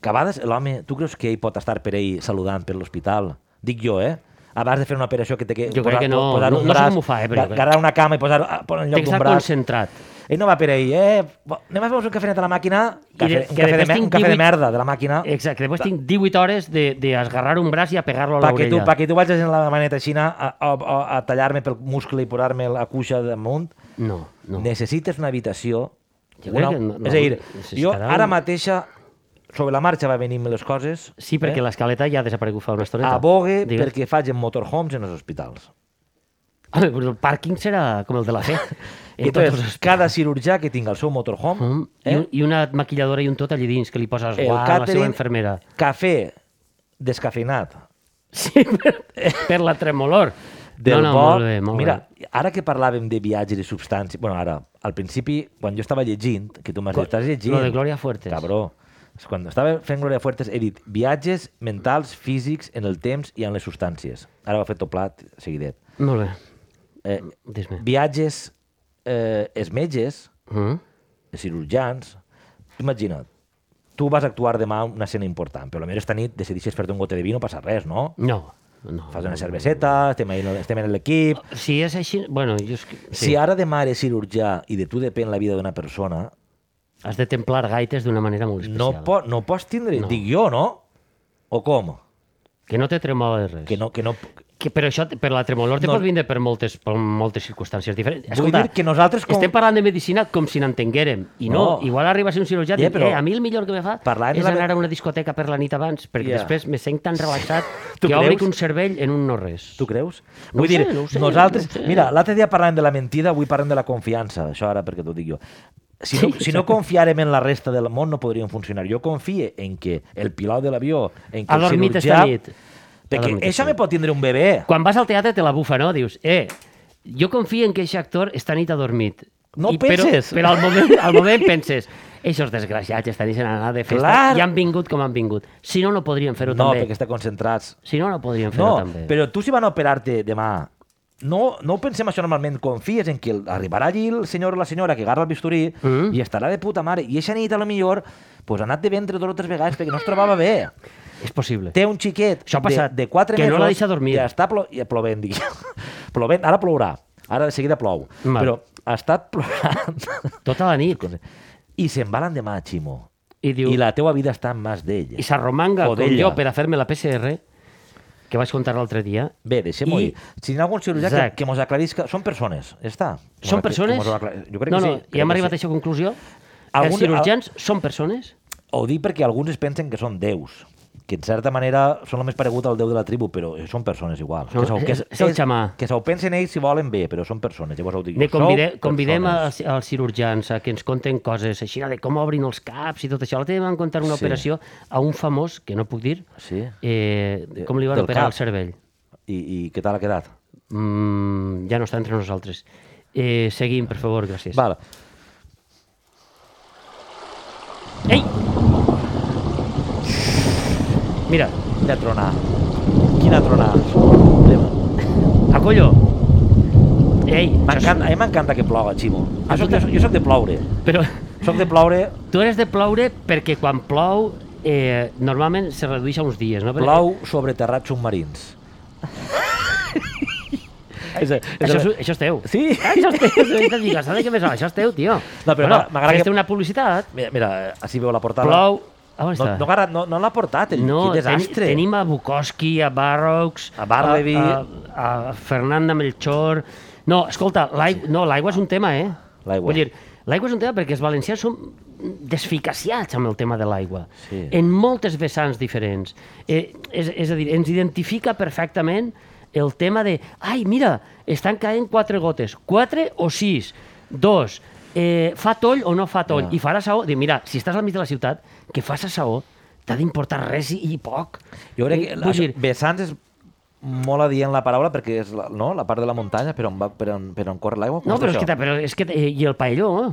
Cavadas, l'home, tu creus que ell pot estar per ell saludant per l'hospital? Dic jo, eh? Abans de fer una operació que té que Jo crec que no, posar no- un no braç, ho fa, eh, però agarrar una cama i posar, posar en lloc que d'un braç. concentrat. Ell no va per ell, eh? Anem a fer un cafenet a la màquina, cafè, de- un, que cafè de, un cafè de 18 merda de la màquina, Exacte, després tinc 18 hores de, de esgarrar un braç i a pegar-lo a perquè tu, l'orella. perquè tu vagis en la maneta xina a, a, a, a tallar-me pel muscle i posar-me la cuixa damunt, No, no. necessites una habitació... Jo crec que no- és a dir, jo ara mateixa, sobre la marxa va venint les coses, Sí, perquè eh? l'escaleta ja ha desaparegut fa una estoneta. abogue Digues. perquè faig en motorhomes en els hospitals. Home, però el pàrquing serà com el de la fe. I entonces, cada cirurgià que tinga el seu motorhome, Mm, I, eh? un- I una maquilladora i un tot allí dins, que li poses el guant a la seva infermera. cafè descafeinat, Sí, per, per la tremolor. Del no, no, bo... molt bé, molt Mira, bé. ara que parlàvem de viatges i substàncies... bueno, ara, al principi, quan jo estava llegint, que tu m'has dit, estàs llegint... Lo de Gloria Fuertes. Cabró. Quan estava fent Gloria Fuertes he dit viatges mentals, físics, en el temps i en les substàncies. Ara ho ha fet tot plat, seguidet. Molt bé. Eh, viatges, eh, els metges, Mm? els cirurgians... Tu imagina't, tu vas actuar demà una escena important, però potser esta nit decidixes fer-te un gote de vi, no passa res, no? No. No, Fas una cerveseta, estem, ahí, estem en l'equip... Si és així... Bueno, jo és que... Si ara demà eres cirurgià i de tu depèn la vida d'una persona, Has de templar gaites d'una manera molt especial. no, po no pots tindre... No. Dic jo, no? O com? Que no té tremol de res. Que no, que no... Que, però això, per la tremolor te No. pot vindre per moltes, per moltes circumstàncies diferents. Vull dir que nosaltres com- Estem parlant de medicina com si n'entenguérem. I no, No. igual arriba a ser un cirurgià yeah, però- eh, a mi el millor que me fa és la- anar a una discoteca per la nit abans, perquè Ja. després me sent tan relaxat que creus? un cervell en un no res. Tu creus? No Vull sé, dir, no sé, nosaltres... no. Mira, l'altre dia parlàvem de la mentida, avui parlem de la confiança. Això ara perquè t'ho dic jo. Si no, Sí, si no confiarem en la resta del món, no podríem funcionar. Jo confie en que el pilot de l'avió, en que Ha el cirurgià... esta nit. Perquè això me pot tindre un bebè. Quan vas al teatre te la bufa, no? Dius, eh, jo confio en que aquest actor esta nit ha dormit. No I, però, penses. Però al moment, al moment penses, eixos desgraciats esta nit se n'han anat de festa Clar. i han vingut com han vingut. Si no, no podrien fer-ho No, també. perquè està concentrats. Si no, no podrien fer-ho No, també. però tu si van a operar-te demà, no, no ho pensem això normalment, confies en que arribarà allí el senyor o la senyora que agarra el bisturí Mm. i estarà de puta mare. I eixa nit, a lo millor, pues, ha anat de ventre dos o tres vegades perquè no es trobava bé. És possible. Té un xiquet Això ha passat, de, de 4 que mesos... no la deixa dormir. I està plo i plovent, dic. plovent, ara plourà. Ara de seguida plou. Val. Però ha estat plorant. Tota la nit. I se'n va l'endemà, Ximo. I diu, I la teua vida està en mans d'ell. i s'arromanga com d'ella. jo per a fer-me la PCR, que vaig contar l'altre dia. Bé, deixem-ho I- I... Si hi ha algun cirurgià que, Exacte. que mos aclarisca... Són persones, ja està. Són Que- que persones? acla- Jo crec no, que no, sí. ja crec hem que arribat sí. a aquesta conclusió. Algun- Els cirurgians són persones? Ho dic perquè alguns es pensen que són déus, que en certa manera són el més paregut al déu de la tribu, però són persones igual. No, que és- és el xamà. Que s'ho pensen ells si volen bé, però són persones. Llavors ho dic jo. convide, convidem persones. als, als cirurgians a que ens conten coses així, de com obrin els caps i tot això. L'altre dia van contar una Sí. operació a un famós, que no puc dir, Sí. eh, De- com li van del operar cap. el cervell. I, I què tal ha quedat? Mm, ja no està entre nosaltres. Eh, seguim, per favor, gràcies. Val. Ei! Mira, Quina tronada. Quina tronada. a colló! Ei, M'encanta, a mi m'encanta que ploga, Ximo. Jo soc, de, jo soc de ploure. però Soc de ploure, tu eres de ploure perquè quan plou eh, normalment se redueix a uns dies, no? Perquè- plou sobre terrats submarins. és, és, Això, és, això és teu. Sí. Ah, això és teu. Dic, dic, "Sabe què més va? Això és teu, tio. No, però bueno, m'agrada que- una publicitat. Mira, mira, així veu la portada. Plou... A on No, està? no, no, no, no l'ha portat, el, No, quin desastre. ten, tenim a Bukowski, a Barrocks, A Barleby. a, a, a Fernanda Melchor... No, escolta, l'aigua no, és un tema, eh? L'aigua. Vull dir, l'aigua és un tema perquè els valencians som desficaciats amb el tema de l'aigua. Sí. En moltes vessants diferents. Eh, és, és a dir, ens identifica perfectament el tema de, ai, mira, estan caient quatre gotes, quatre o sis, dos, eh, fa toll o no fa toll, Ja. i farà saó. Diu, mira, si estàs al mig de la ciutat, que faça saó, t'ha d'importar res i, i poc. Jo crec Eh, que vull això, dir, vessants és molt adient la paraula perquè és la, no? la part de la muntanya per on, va, per on, per on corre l'aigua. No, però és això? que, però és que eh, i el paelló, eh?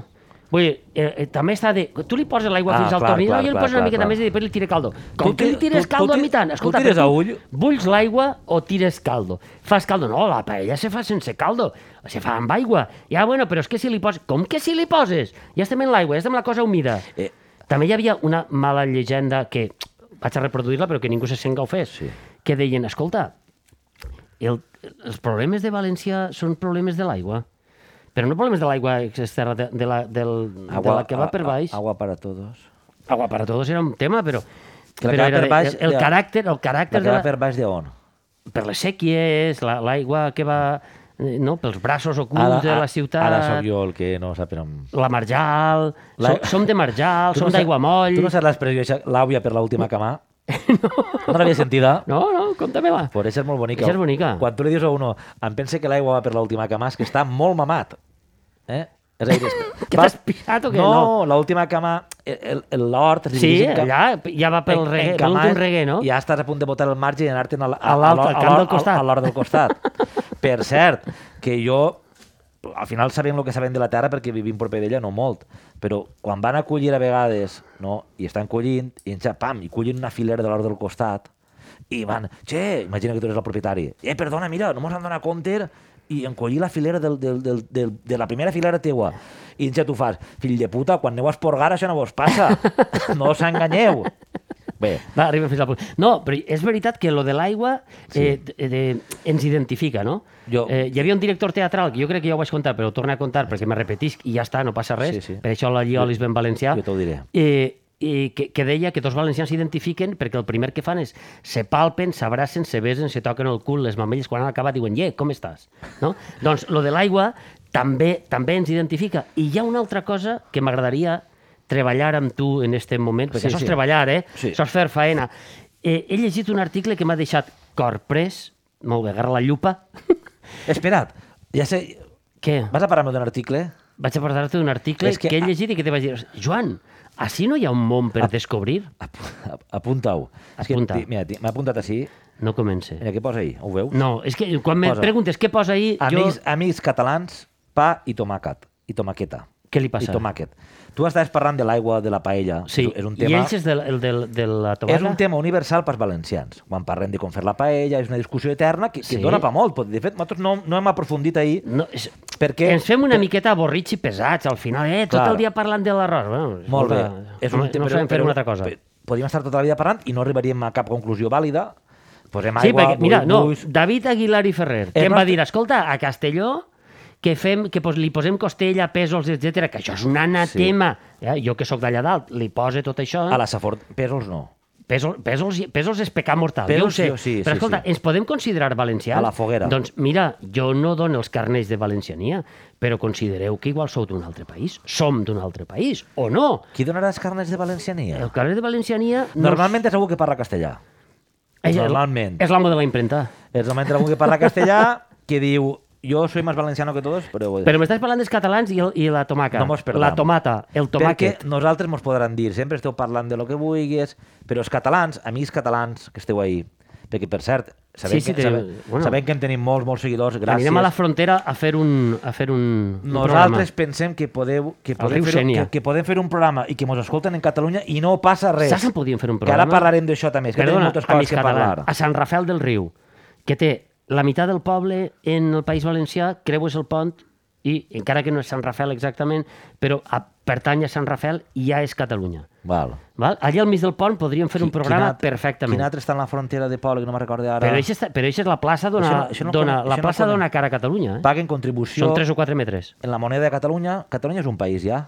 Vull dir, eh, eh, també està de... Tu li poses l'aigua Ah, fins al clar, tornil clar, i clar, poses una clar, miqueta clar. més i després li tira caldo. Tu Com que ti- li tires tu- tu caldo a ti- mi tant? tu Escolta, tires a tu ull? Bulls l'aigua o tires caldo? Fas caldo? No, la paella se fa sense caldo. Se fa amb aigua. Ja, bueno, però és que si li poses... Com que si li poses? Ja estem en l'aigua, ja estem en la cosa humida. Eh. També hi havia una mala llegenda que vaig a reproduir-la però que ningú se sent que ho fes. Sí. Que deien, escolta, el, els problemes de València són problemes de l'aigua. Però no problemes de l'aigua externa, de, de, la, del, de la que va per baix. Agua para todos. Agua para todos era un tema, però... Que la però que era per de- baix, el, el caràcter, el La caràcter que de va la, per baix de on? per les sèquies, la- l'aigua que va eh, no, pels braços ocults Ara, de la ciutat, Ara sóc jo el que no sap on... la marjal, La- som, som de marjal, som no saps- d'aigua moll... Tu no saps l'expressió l'àvia per l'última camà? no. No l'havia sentida? No, no, conta-me-la. Por això és molt bonica. És bonica. Quan tu li dius a uno, em pensa que l'aigua va per l'última cama, és que està molt mamat. Eh? És a dir, Que t'has pixat o què? No, No. l'última cama, l'hort... Sí, allà ja va pel cames, l'últim reguer, no? Ja estàs a punt de botar el marge i anar-te'n a, l'hort- del costat. A l'hort del costat. per cert, que jo al final sabem el que sabem de la terra perquè vivim proper d'ella, no molt, però quan van a collir a vegades, no, i estan collint, i en pam, i collin una filera de l'hort del costat, i van, che, imagina que tu eres el propietari, eh, perdona, mira, no mos han donat compte, i en collir la filera del, del, del, del, de la primera filera teua. I ja tu fas, fill de puta, quan aneu a esporgar això no vos passa. No us enganyeu. Bé. Va, arribem fins al punt. No, però és veritat que lo de l'aigua eh, de, de, ens identifica, no? Jo- Eh, hi havia un director teatral, que jo crec que ja ho vaig contar, però ho torno a contar perquè me repetisc i ja està, no passa res. Sí, sí. Per això la Lliolis ben valencià. Jo t'ho diré. Eh, i que, que deia que dos valencians s'identifiquen perquè el primer que fan és se palpen, s'abracen, se besen, se toquen el cul, les mamelles, quan han acabat diuen, yeah, com estàs? No? doncs lo de l'aigua també també ens identifica. I hi ha una altra cosa que m'agradaria treballar amb tu en este moment, perquè Sí, això és sí. treballar, eh? Sí. Això és fer faena. Eh, he llegit un article que m'ha deixat corprès, molt bé, agarra la llupa. Espera't, ja sé... Què? Vas a parlar-me d'un article? Vaig a parlar-te d'un article És que- que, he llegit i que te vaig dir, Joan, així no hi ha un món per descobrir? Ap Apunta-ho. Que, Apunta. Mira, m'ha apuntat així. No comença. Mira, què posa ahí? Ho veus? No, és que quan me Posa. preguntes què posa ahí, Amics, jo... amics catalans, pa i tomàquet. I tomaqueta. Què li passa? I tomàquet. Tu estaves parlant de l'aigua, de la paella. Sí, és un i tema... ells és del, el del, de la tomata? És un tema universal pels valencians. Quan parlem de com fer la paella, és una discussió eterna que, que Sí. dona pa molt. De fet, nosaltres no, no hem aprofundit ahir No, és... perquè... Ens fem una miqueta avorrits i pesats, al final, eh? Tot Clar. el dia parlant de l'arròs. Bueno, Molt bé. escolta, És un no, tema, no sabem fer una altra cosa. Podríem estar tota la vida parlant i no arribaríem a cap conclusió vàlida. Posem Sí, aigua, perquè, mira, no. David Aguilar i Ferrer, El que em va nostre- dir, escolta, a Castelló que, fem, que pos, li posem costella, pèsols, etc que això és un anatema. Sí. Ja, jo que sóc d'allà dalt, li pose tot això. A la Safort, pesos no. Pèsols, pèsols, pèsols és pecar mortal, Pèsols jo ho sé. jo sí, Però sí, escolta, sí. ens podem considerar valencians? A la foguera. Doncs mira, jo no dono els carnets de valenciania, però considereu que igual sou d'un altre país. Som d'un altre país, o no? Qui donarà els carnets de valenciania? El carnet de valenciania... No Normalment és algú que parla castellà. normalment. És l'amo de la imprenta. És normalment algú que parla castellà que diu jo soy más valenciano que todos, però... Però m'estàs parlant dels catalans i, el, i la tomaca. No mos perdam. La tomata, el tomàquet. Perquè nosaltres mos podran dir, sempre esteu parlant de lo que vulguis, però els catalans, amics catalans que esteu ahí, perquè per cert, sabem, Sí, sí, que, sabem, bueno. sabem que en tenim molts, molts seguidors, gràcies. Anirem a la frontera a fer un, a fer un, un Nosaltres programa. pensem que, podeu, que, podem fer, un- que, que podem fer un programa i que mos escolten en Catalunya i no passa res. Saps on podíem fer un Que ara programa? parlarem d'això també, és que tenim Perdona, moltes coses que catalans, parlar. A Sant Rafel del Riu, que té la meitat del poble en el País Valencià, creues el pont i, encara que no és Sant Rafel exactament, però a, pertany a Sant Rafel i ja és Catalunya. Val. Val? Allà al mig del pont podríem fer un Qui- programa quin altre- perfectament. Quin altre està en la frontera de poble, que no me'n recordo ara? Però això, està, però això és la plaça dona, Això no- això no dona, la no plaça conec. dona cara a Catalunya. Eh? Paguen contribució Són 3 o 4 metres. en la moneda de Catalunya. Catalunya és un país ja.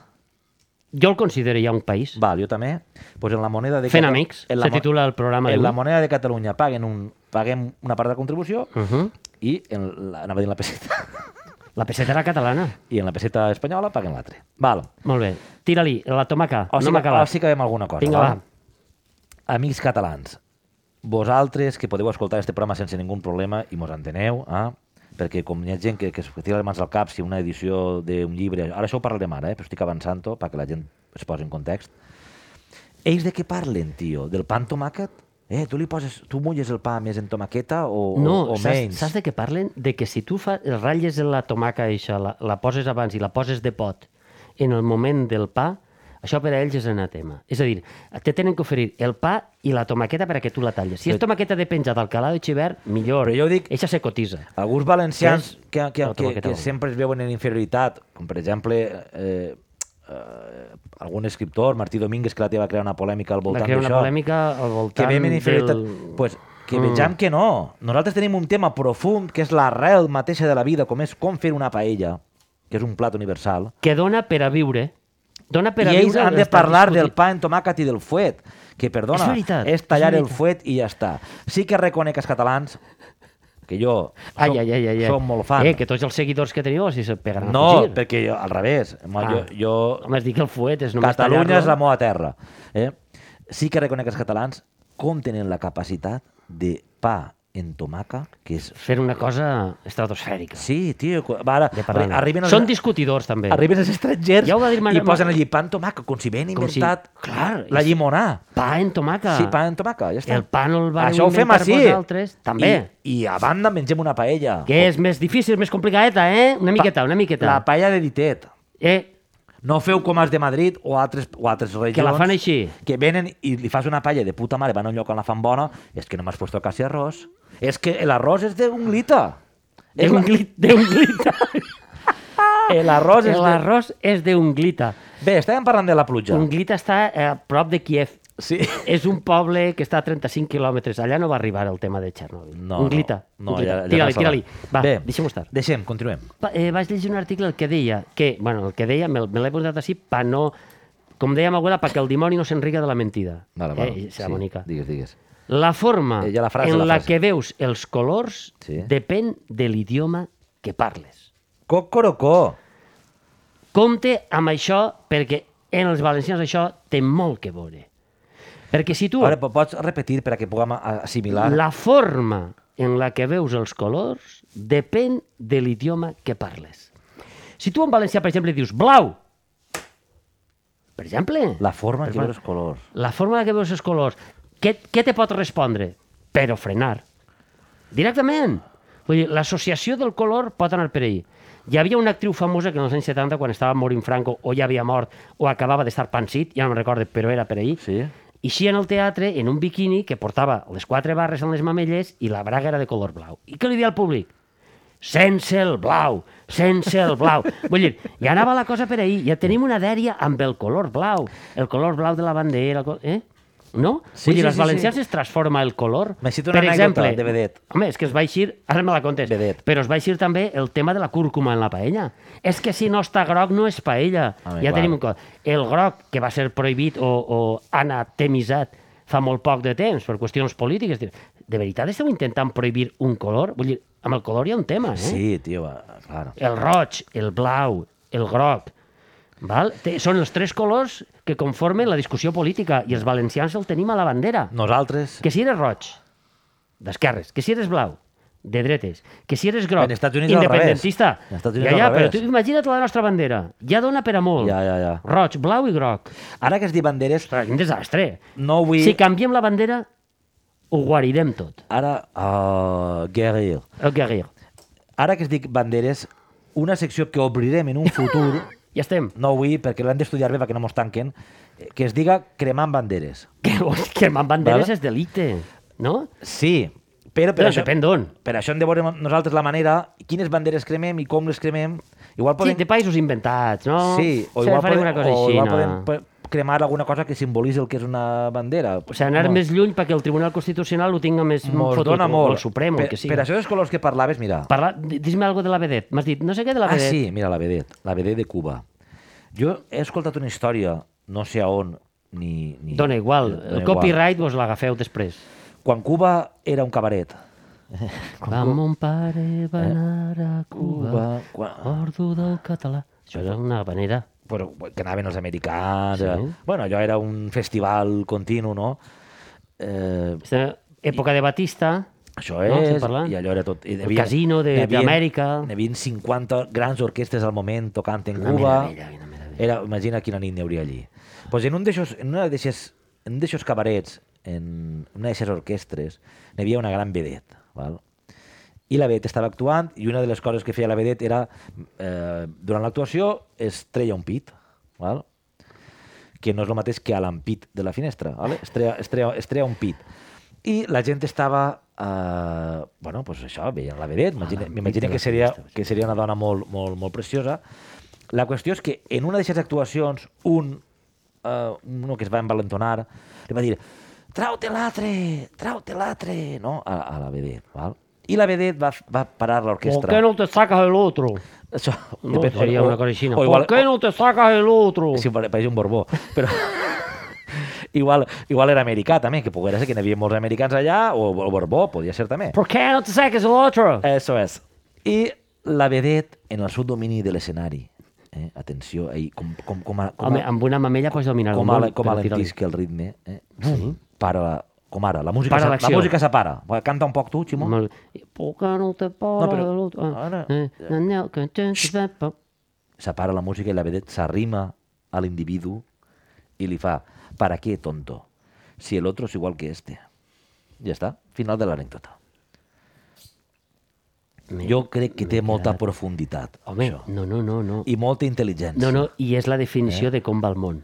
Jo el considero ja un país. Val, jo també. Pues en la moneda de Fent Cata- amics, en la se titula el programa En la moneda de Catalunya paguen un, paguem una part de contribució Uh -huh. i en la, anava a dir la peseta La pessetera catalana. i en la peseta espanyola paguen l'altre. Val. Molt bé. Tira-li, la tomaca. O no sí, m'ha acabat. o sí que veiem alguna cosa. Vinga, val? va. Amics catalans, vosaltres que podeu escoltar este programa sense ningú problema i mos enteneu, eh? Perquè com hi ha gent que, que es tira les mans al cap si una edició d'un llibre... Ara això ho parlarem ara, eh? però estic avançant-ho perquè la gent es posi en context. Ells de què parlen, tio? Del pa amb tomàquet? Eh, tu li poses, tu mulles el pa més en tomaqueta o, No, o, o saps, menys? saps de què parlen? De que si tu fa, ratlles la tomaca eixa, la, la poses abans i la poses de pot en el moment del pa, això per a ells és anatema. És a dir, te tenen que oferir el pa i la tomaqueta per a que tu la talles. Si és tomaqueta de penja d'Alcalà de Xivert, millor. Però jo dic- Eixa se cotiza. Alguns valencians que, que, que, que vol. sempre es veuen en inferioritat, com per exemple eh, eh, algun escriptor, Martí Domínguez, que la teva va crear una polèmica al Va voltant crear una d'això, polèmica al que voltant en inferioritat, del... pues, que Mm. vegem que no. Nosaltres tenim un tema profund, que és l'arrel mateixa de la vida, com és com fer una paella, que és un plat universal, Que dona per a viure. Dona per a i ells han de parlar del discutit- pa en tomàquet i del fuet, que, perdona, És veritat, és tallar és el fuet i ja està. Sí que reconec els catalans, que jo Ai, som, ai, ai, ai, ai. som molt fan, Eh, que tots els seguidors que teniu si se pegaran a no, fugir. perquè jo, al revés, ah. jo, jo Home, es diu que el fuet és només Catalunya és la meva terra. Eh? Sí que reconec els catalans com tenen la capacitat de pa en tomaca, que és... Fer una cosa estratosfèrica. Sí, tio, va, ara, arriben els, Són discutidors, també. arriben els estrangers Ja ho va dir i posen allí pa en tomaca, com si ben Com si- inventat clar, la llimonà. Pa en tomaca. Sí, pa en tomaca, ja està. El pa no el vareu Això ho fem així. vosaltres, també. I, I a banda mengem una paella. Que és més difícil, més complicadeta, eh? Una miqueta, una miqueta. La paella de ditet. Eh, No feu com els de Madrid o altres, o altres regions que la fan així. que venen i li fas una paella de puta mare, van a un lloc on la fan bona, és que no m'has puesto casi arroz. És que l'arròs és d'un lita. És D'un la- glit, d'un glita. El arròs és de... L'arròs és d'un glita. Bé, estàvem parlant de la pluja. Un glita està eh, a prop de Kiev. Sí. és un poble que està a 35 quilòmetres. Allà no va arribar el tema de Txernòbil. No, un glita. no, ja tira-li, tira-li. Va, Bé, deixem-ho estar. Deixem, continuem. Va, Eh, vaig llegir un article que deia que, bueno, el que deia, me, me l'he posat així pa no, com deia ma abuela, perquè el dimoni no s'enriga de la mentida. Vale, vale. Eh, serà bonica. Digues, digues. La forma Eh, ja la frase, en la la, frase. que veus els colors Sí. depèn de l'idioma que parles. Cocorocó. Compte amb això perquè en els valencians això té molt que veure. Perquè si tu... Ara, po- pots repetir per a que puguem a- assimilar? La forma en la que veus els colors depèn de l'idioma que parles. Si tu en valencià, per exemple, dius blau, per exemple, La forma en què veus els colors. la forma en la que veus els colors, què, què te pot respondre? Però frenar. Directament. Vull dir, l'associació del color pot anar per ahí. Hi havia una actriu famosa que en els anys 70, quan estava morint Franco, o ja havia mort, o acabava d'estar pansit, ja no me'n recordo, però era per ahí, Sí? Eixia en el teatre en un biquini que portava les quatre barres en les mamelles i la braga era de color blau. I què li dia al públic? Sense el blau, sense el blau. Vull dir, ja anava la cosa per ahir, ja tenim una dèria amb el color blau, el color blau de la bandera, el col- eh? No? Sí, Vull dir, sí, als sí, valencians sí. es transforma el color. Citat una per exemple, de vedet. Home, és que es va eixir, ara me la contes, Vedet. però es va eixir també el tema de la cúrcuma en la paella. És que si no està groc no és paella. Home, ja clar. tenim un co- El groc, que va ser prohibit o, o anatemitzat fa molt poc de temps per qüestions polítiques, de veritat esteu intentant prohibir un color? Vull dir, amb el color hi ha un tema, eh? Sí, tio, va, claro. El roig, el blau, el groc, val? Té, són els tres colors que conformen la discussió política i els valencians el tenim a la bandera. Nosaltres, Que si eres roig, d'esquerres, que si eres blau, de dretes, que si eres groc, Units independentista. Units ja, ja, però tu imagina't la nostra bandera. Ja dona per a molt. Ja, ja, ja. Roig, blau i groc. ara que es diu banderes, Ostres, un desastre. no vull... Si canviem la bandera, ho guarirem tot. Ara, uh, guerrero. El guerrer. Ara que es dic banderes, una secció que obrirem en un futur, Ja estem. no vull perquè l'han d'estudiar bé perquè no mos tanquen, que es diga cremant banderes. Que, amb banderes Val. és delicte, no? Sí, però per Però això, depèn d'on. per això hem de veure nosaltres la manera, quines banderes cremem i com les cremem. Igual Sí, podem... de països inventats, no? Sí, o Sí, igual, podem, una cosa o igual no? podem cremar alguna cosa que simbolitzi el que és una bandera. O sigui, anar Mos- més lluny perquè el Tribunal Constitucional ho tinga més Mos fotut, dona o molt. el Suprem, per, el que sigui. per això dels colors que parlaves, mira. Parla, di- dis-me algo de la vedet. M'has dit, no sé què de la Ah, vedet. sí, mira, la vedet, la vedet de Cuba. Jo he escoltat una història, no sé a on, ni... ni Dona igual, dona el igual. copyright vos l'agafeu després. Quan Cuba era un cabaret. Va, mon pare va anar a Cuba, Cuba, quan... ordo del català. Això era una manera. Però que anaven els americans... Sí. Sí. Bueno, allò era un festival continu, no? Eh, Aquesta època de Batista, Això No, és, estem parlant? i allò era tot... El casino de- n'hi havia- d'Amèrica. N'hi havia 50 grans orquestes al moment tocant en Una Cuba. meravella, una meravella. Era, imagina quina nit n'hi hauria allí. Pues en un d'aixòs, en una d'aixes, en un d'aixòs cabarets, en una d'aixes orquestres, n'hi havia una gran vedet, val? I la vedet estava actuant i una de les coses que feia la vedet era, eh, durant l'actuació, es treia un pit, val? que no és el mateix que a l'ampit de la finestra, vale? es, treia, es, treia, es treia un pit. I la gent estava, eh, bueno, pues això, veien la vedet, m'imagino de que, seria, que seria una dona molt, molt, molt preciosa. La qüestió és que en una d'aquestes actuacions, un, eh, uno que es va envalentonar, li va dir trau-te l'altre, trau-te l'altre, no? A, a la vedet, val? I la vedet va, va parar ¿Por l'orquestra. qué no te sacas el otro? Això, No, depèn- seria o- una cosa així. No. igual- ¿Por qué no te sacas el otro? Sí, pare- pareix un borbó. Però igual, igual era americà també, que poguera ser que n'hi havia molts americans allà, o, o borbó, podia ser també. ¿Por qué no te sacas el otro? Eso es. I la vedet en el seu domini de l'escenari. Eh? Atenció, ahí, com, com, com, a, com, Home, a, amb una mamella pots dominar com, el a, món. com tira-li. alentisca el ritme. Eh? Sí. Para com ara, la música, Para la música separa. Canta un poc tu, Ximó. Molt- ¿Por qué no te però el otro? Ah, ara- eh, no, no, te- te- Separa la música i la vedet s'arrima a l'individu i li fa, ¿para qué, tonto? Si el otro es igual que este. Ja està, final de l'anècdota. Jo crec que té molta profunditat, Home, això. no, no, no, no. I molta intel·ligència. No, no, i és la definició de com va el món.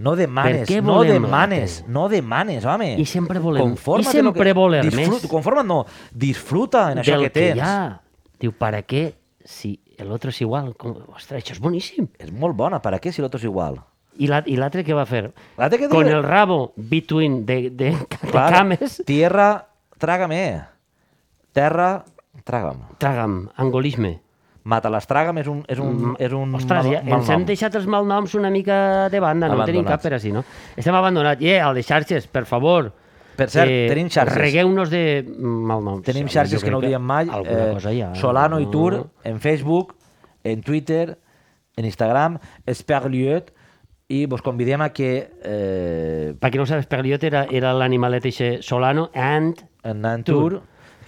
No demanes, Per què no volem demanes, la no demanes, home. I sempre volem- Conforma't i sempre que- voler disfrut- més. Conforma't, no. Disfruta en això Del que tens. hi ha. Diu, ¿para qué si el otro es igual? Com... Ostres, això és boníssim. És molt bona, per a què si l'altre és igual? I la- l'altre què va fer? L'altre que Con el rabo between de, de, de Clar, cames, Tierra, trágame. Terra, tràgam. traga'm, angolisme. Mata les tràgam és un, és un, és un Mm, Ostres, mal, ja, mal ens hem deixat els malnoms una mica de banda, no en tenim cap per així, no? Estem abandonats. Yeah, al de xarxes, per favor. Per cert, tenim xarxes. Regueu-nos de malnoms. Tenim xarxes que no ho diem mai. Alguna eh, cosa hi ha. Solano i no? Tour, en Facebook, en Twitter, en Instagram, Esperliot, i vos convidem a que eh, Per qui no ho sap, Perliot era, era l'animalet Solano and... en en Tour,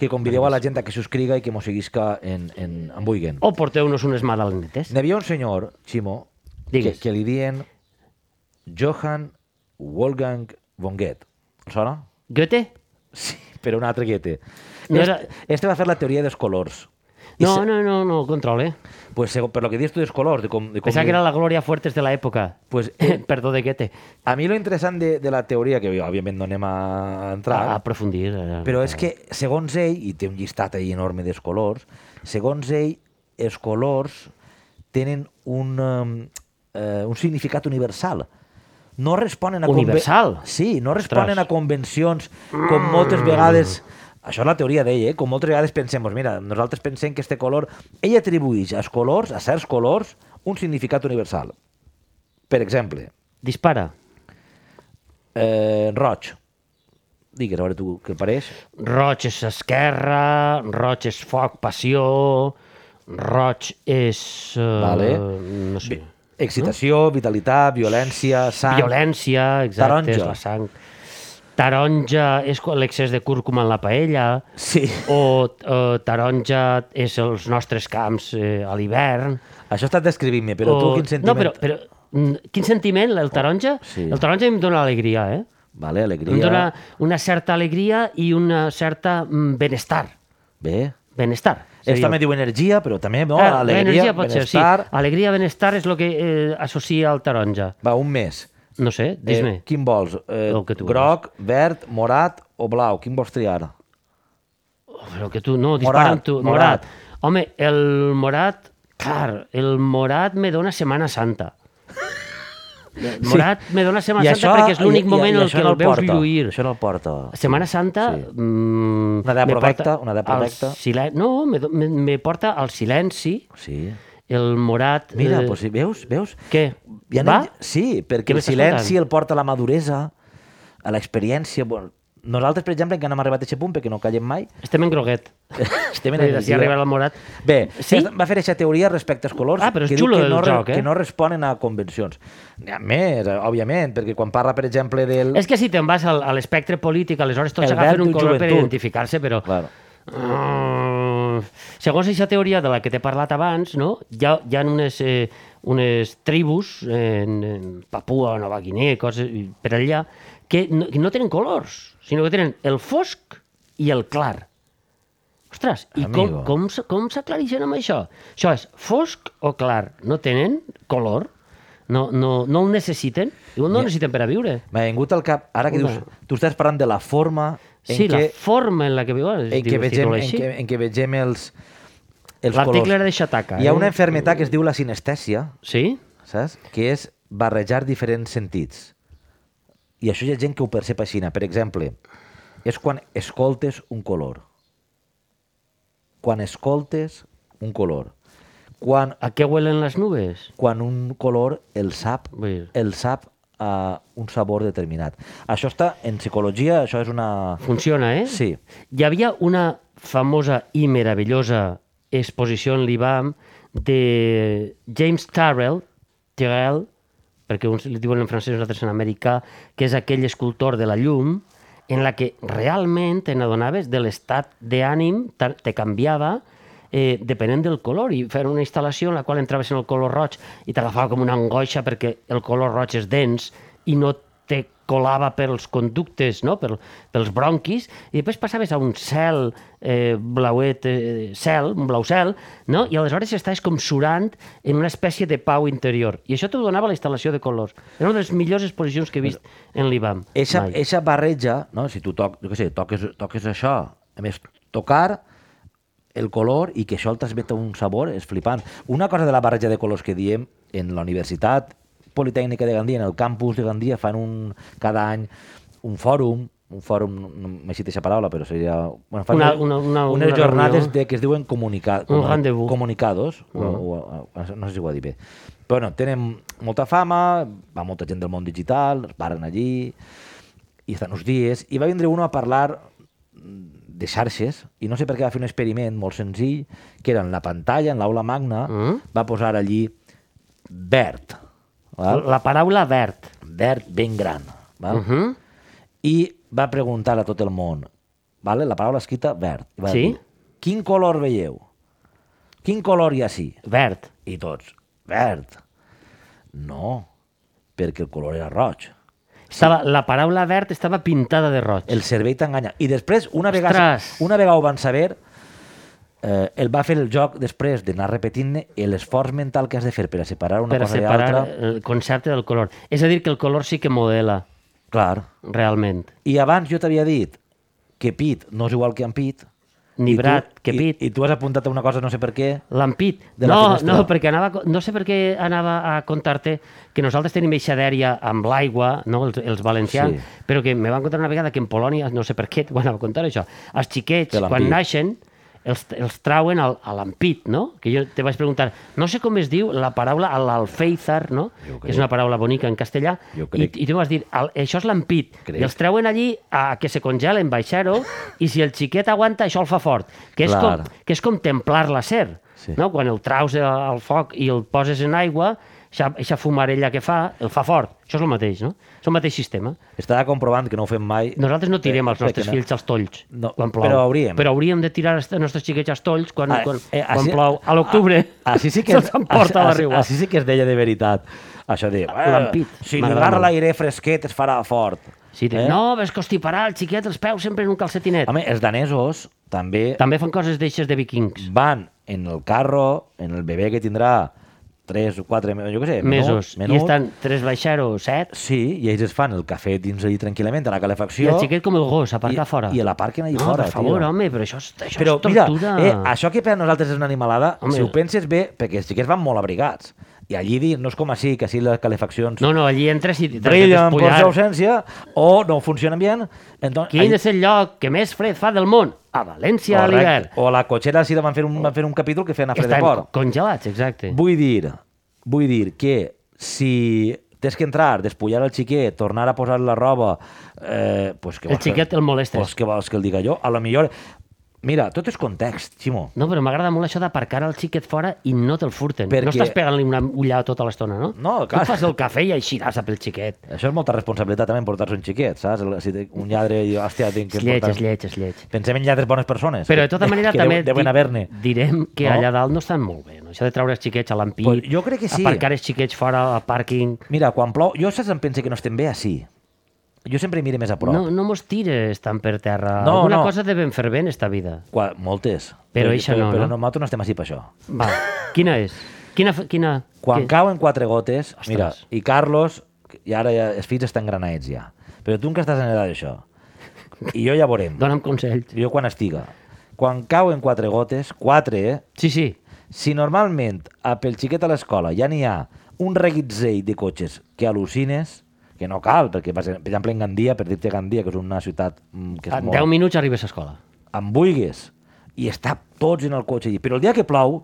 que convideu a la gent a que subscriga i que mos seguisca en, en, en Buiguen. O porteu-nos unes magdalenetes. N'hi havia un senyor, Ximo, que, Digues. que li diuen Johann Wolfgang von Goethe. Sona? Goethe? Sí, però un altre Goethe. No este, era- este va fer la teoria dels colors. No, se- no, no, no, controle. Pues, seg- per lo que dius tu dels colors, de com, de com Pensava que era la Gloria Fuertes de l'època. Pues, eh, Perdó de Goethe. A mi lo interessant de, de la teoria, que òbviament no anem a entrar, A, a aprofundir. eh, però és que, segons ell, i té un llistat ahí enorme dels colors, segons ell, els colors tenen un, um, eh, un significat universal. No responen a... Universal? Sí, no responen Ostres. a convencions com moltes vegades... Això és la teoria d'ell, eh? Com moltes vegades pensem, mira, nosaltres pensem que este color... Ell atribueix als colors, a certs colors, un significat universal. Per exemple, Dispara. eh, roig. Digues, a veure tu què pareix. Roig és esquerra, roig és foc, passió, roig és... Uh, Vale. No sé. Excitació, vitalitat, violència, sang... Violència, exacte, Taronja. és la sang. Taronja és l'excés de cúrcuma en la paella, Sí. o uh, taronja és els nostres camps eh, a l'hivern. Això estàs descrivint-me, però o... tu quin sentiment... No, però, però mm, quin sentiment, el taronja? Sí. El taronja em dona alegria, eh? Vale, alegria... Em dona una certa alegria i una certa mm, benestar. Bé. Benestar. Es seria. també diu energia, però també no, Ah, alegria, energia pot ser, sí. benestar... Alegria, benestar és el que eh, associa al taronja. Va, un mes. No sé, dis-me. Eh, quin vols? Eh, El que tu groc, verd, morat o blau? Quin vols triar? Però que tu, no, dispara Morat, amb tu. morat. Morat. Home, el morat, clar, el morat me dona Setmana Santa. El morat me dona Setmana Santa perquè és l'únic moment en això què no el veus porta, lluir. Això no el porta. Setmana Santa... Sí. Mm, Una idea porta una idea al provecta. silen- No, me, me, me porta al silenci, Sí. el morat... Mira, eh, pues, sí, veus? veus? Què? Ja Va? Sí, Què perquè el silenci el porta a la maduresa, a l'experiència. Bueno, nosaltres, per exemple, que no hem arribat a aquest punt perquè no callem mai, Estem en groguet. estem en dir, Si energia. arriba el morat... Bé, Sí? va fer aquesta teoria respecte als colors Ah, però és que diu xulo que no, joc, eh? que no responen a convencions. N'hi ha més, òbviament, perquè quan parla, per exemple, del... És que si te'n vas al, a l'espectre polític, aleshores tots agafen un color per identificar-se, però... Claro. Uh, segons aquesta teoria de la que t'he parlat abans, no? hi, ha, hi ha unes, eh, unes tribus en, en Papua, Nova Guinea, coses per allà, que no, que no tenen colors, sinó que tenen el fosc i el clar. Ostres, i com, Amigo. com, s- com s'aclareixen amb això? Això és fosc o clar? No tenen color? No, no, no el necessiten? No el necessiten per a viure. M'ha vingut al cap, ara que Una. dius, tu estàs parlant de la forma en Sí, la què, forma en la que viuen. en què, vegem, en què, en què vegem els, els L'article colors. era de Xataca. Hi ha eh? una enfermetat que es diu la sinestèsia, Sí? saps? Que és barrejar diferents sentits. I això hi ha gent que ho percep així. Per exemple, és quan escoltes un color. Quan escoltes un color. Quan, A què huelen les nubes? quan un color el sap, el sap a un sabor determinat. Això està en psicologia, això és una... Funciona, eh? Sí. Hi havia una famosa i meravellosa exposició en l'IBAM de James Tyrrell, Tyrrell, perquè uns li diuen en francès, nosaltres en americà, que és aquell escultor de la llum, en la que realment te n'adonaves de l'estat d'ànim, te canviava eh, depenent del color, i fer una instal·lació en la qual entraves en el color roig i t'agafava com una angoixa perquè el color roig és dens i no te colava pels conductes, no? per, pels bronquis, i després passaves a un cel eh, blauet, eh, cel, un blau cel, no? i aleshores estaves com surant en una espècie de pau interior. I això t'ho donava la instal·lació de colors. Era una de les millors exposicions que he vist en l'IBAM. Eixa, mai. eixa barreja, no? si tu toc, jo què sé, toques, toques això, a més, tocar el color i que això el transmet un sabor és flipant. Una cosa de la barreja de colors que diem en la universitat, Politècnica de Gandia, en el campus de Gandia, fan un, cada any un fòrum, un fòrum, no m'he citat aquesta paraula, però seria... Bueno, fan Una- una, una- una- unes una jornades reunió. de, que es diuen comunica, Un rendezvous. comunicados, o, o, no sé si ho ha dit bé. Però bueno, tenen molta fama, va molta gent del món digital, es paren allí, i estan uns dies, i va vindre uno a parlar de xarxes, i no sé per què va fer un experiment molt senzill, que era en la pantalla, en l'aula magna, Mm. va posar allí verd, val? La paraula verd. verd ben gran, val? Uh -huh. i va preguntar a tot el món, vale? la paraula escrita verd, i va Sí. dir, quin color veieu? Quin color hi ha així? Verd. I tots, verd. No, perquè el color era roig. Estava, la paraula verd estava pintada de roig. El cervell t'enganya. I després, una vegada, una vegada ho van saber, eh, el va fer el joc després d'anar repetint-ne i l'esforç mental que has de fer per a separar una per cosa de separar l'altra. el concepte del color. És a dir, que el color sí que modela, Clar. realment. I abans jo t'havia dit que pit no és igual que ampit. Ni I tu- brat que i- pit. I, tu has apuntat a una cosa, no sé per què. L'ampit. De la No, finestra. no, perquè anava, no sé per què anava a contar-te que nosaltres tenim eixa dèria amb l'aigua, no, els, els valencians, Sí. però que me van contar una vegada que en Polònia, no sé per què, ho anava a contar això, els xiquets, quan naixen, els, els trauen al, a l'ampit, no? Que jo te vaig preguntar, no sé com es diu la paraula a l'alféizar, no? Que és crec. una paraula bonica en castellà, Jo i, crec. i tu vas dir, "Al- això és l'ampit, Crec. i els treuen allí a que se congelen, baixar-ho, i si el xiquet aguanta, això el fa fort, que és, Clar. com, que és com templar l'acer. Sí. No? Quan el traus al foc i el poses en aigua, aquesta fumarella que fa, el fa fort. Això és el mateix, no? És el mateix sistema. Estava comprovant que no ho fem mai. Nosaltres no tirem els perquè nostres no- fills als tolls No, quan plou. però hauríem. Però hauríem de tirar els nostres xiquets als tolls quan, Ah, quan, eh, quan així- plou. A l'octubre Així sí que se'ls emporta la així, riua. així sí que es deia de veritat. Això de... "Eh, L'ampit, Si agarra l'aire fresquet es farà fort. Sí, eh? No, ves constiparà el xiquet els peus sempre en un calcetinet. Home, els danesos també També fan coses d'eixes de vikings. van en el carro, en el bebè que tindrà 3 o 4, jo què sé, Mesos. menut, I estan tres baixar o set. Sí, i ells es fan el cafè dins allí tranquil·lament, a la I calefacció. el xiquet com el gos, aparcar i, fora. I l'aparquen allà no, fora, per favor, home, però això és, això Però és mira, tortura. eh, això que per a nosaltres és una animalada, Home. si ho penses bé, perquè els xiquets van molt abrigats. I allí di- no és com així, que així les calefaccions No, no, allí entres i de brillen per ausència o no funcionen bé. Entonces, Quin és el lloc que més fred fa del món? A València, a l'hivern. O a la cotxera sí van fer un, van fer un capítol que feien a fred de Estan por. congelats, exacte. Vull dir, vull dir que si tens que entrar, despullar el xiquet, tornar a posar la roba... Eh, pues que El vols que- xiquet el molestes. Pues què vols que el diga jo? A lo millor... Mira, tot és context, Ximo. No, però m'agrada molt això d'aparcar el xiquet fora i no te'l furten. Perquè- No estàs pegant-li una ullada tota l'estona, no? No, Tu clar. et fas el cafè i eixiràs a pel xiquet. Això és molta responsabilitat també portar-se un xiquet, saps? Si un lladre i, hòstia, tinc que És lleig, portar... és lleig, és lleig. Pensem en lladres bones persones. Però de tota manera que també Deuen, deuen direm que No? allà dalt no estan molt bé, no? Això de treure els xiquets a l'ampit, Pues jo crec que sí. aparcar els xiquets fora al pàrquing... Mira, quan plou... Jo saps em pensa que no estem bé així. Jo sempre mire més a prop. No, no mos tires tant per terra. No, Alguna no. cosa devem fer bé en esta vida. Qua, moltes. Però eixa però, no, però no? nosaltres no estem així per això. Va, quina és? Quina... quina... Quan que- cauen quatre gotes, Ostres. mira, i Carlos, i ara ja, els fills estan granats ja, però tu que estàs en edat d'això, i jo ja veurem, Dóna'm consells. jo quan estiga, quan cauen quatre gotes, quatre, eh? Sí, sí. Si normalment a pel xiquet a l'escola ja n'hi ha un reguitzell de cotxes que al·lucines, que no cal, perquè per exemple en Gandia, per dir-te Gandia, que és una ciutat mm, que és En molt... 10 minuts arribes a escola. em vulguis, i està tots en el cotxe allí. Però el dia que plou,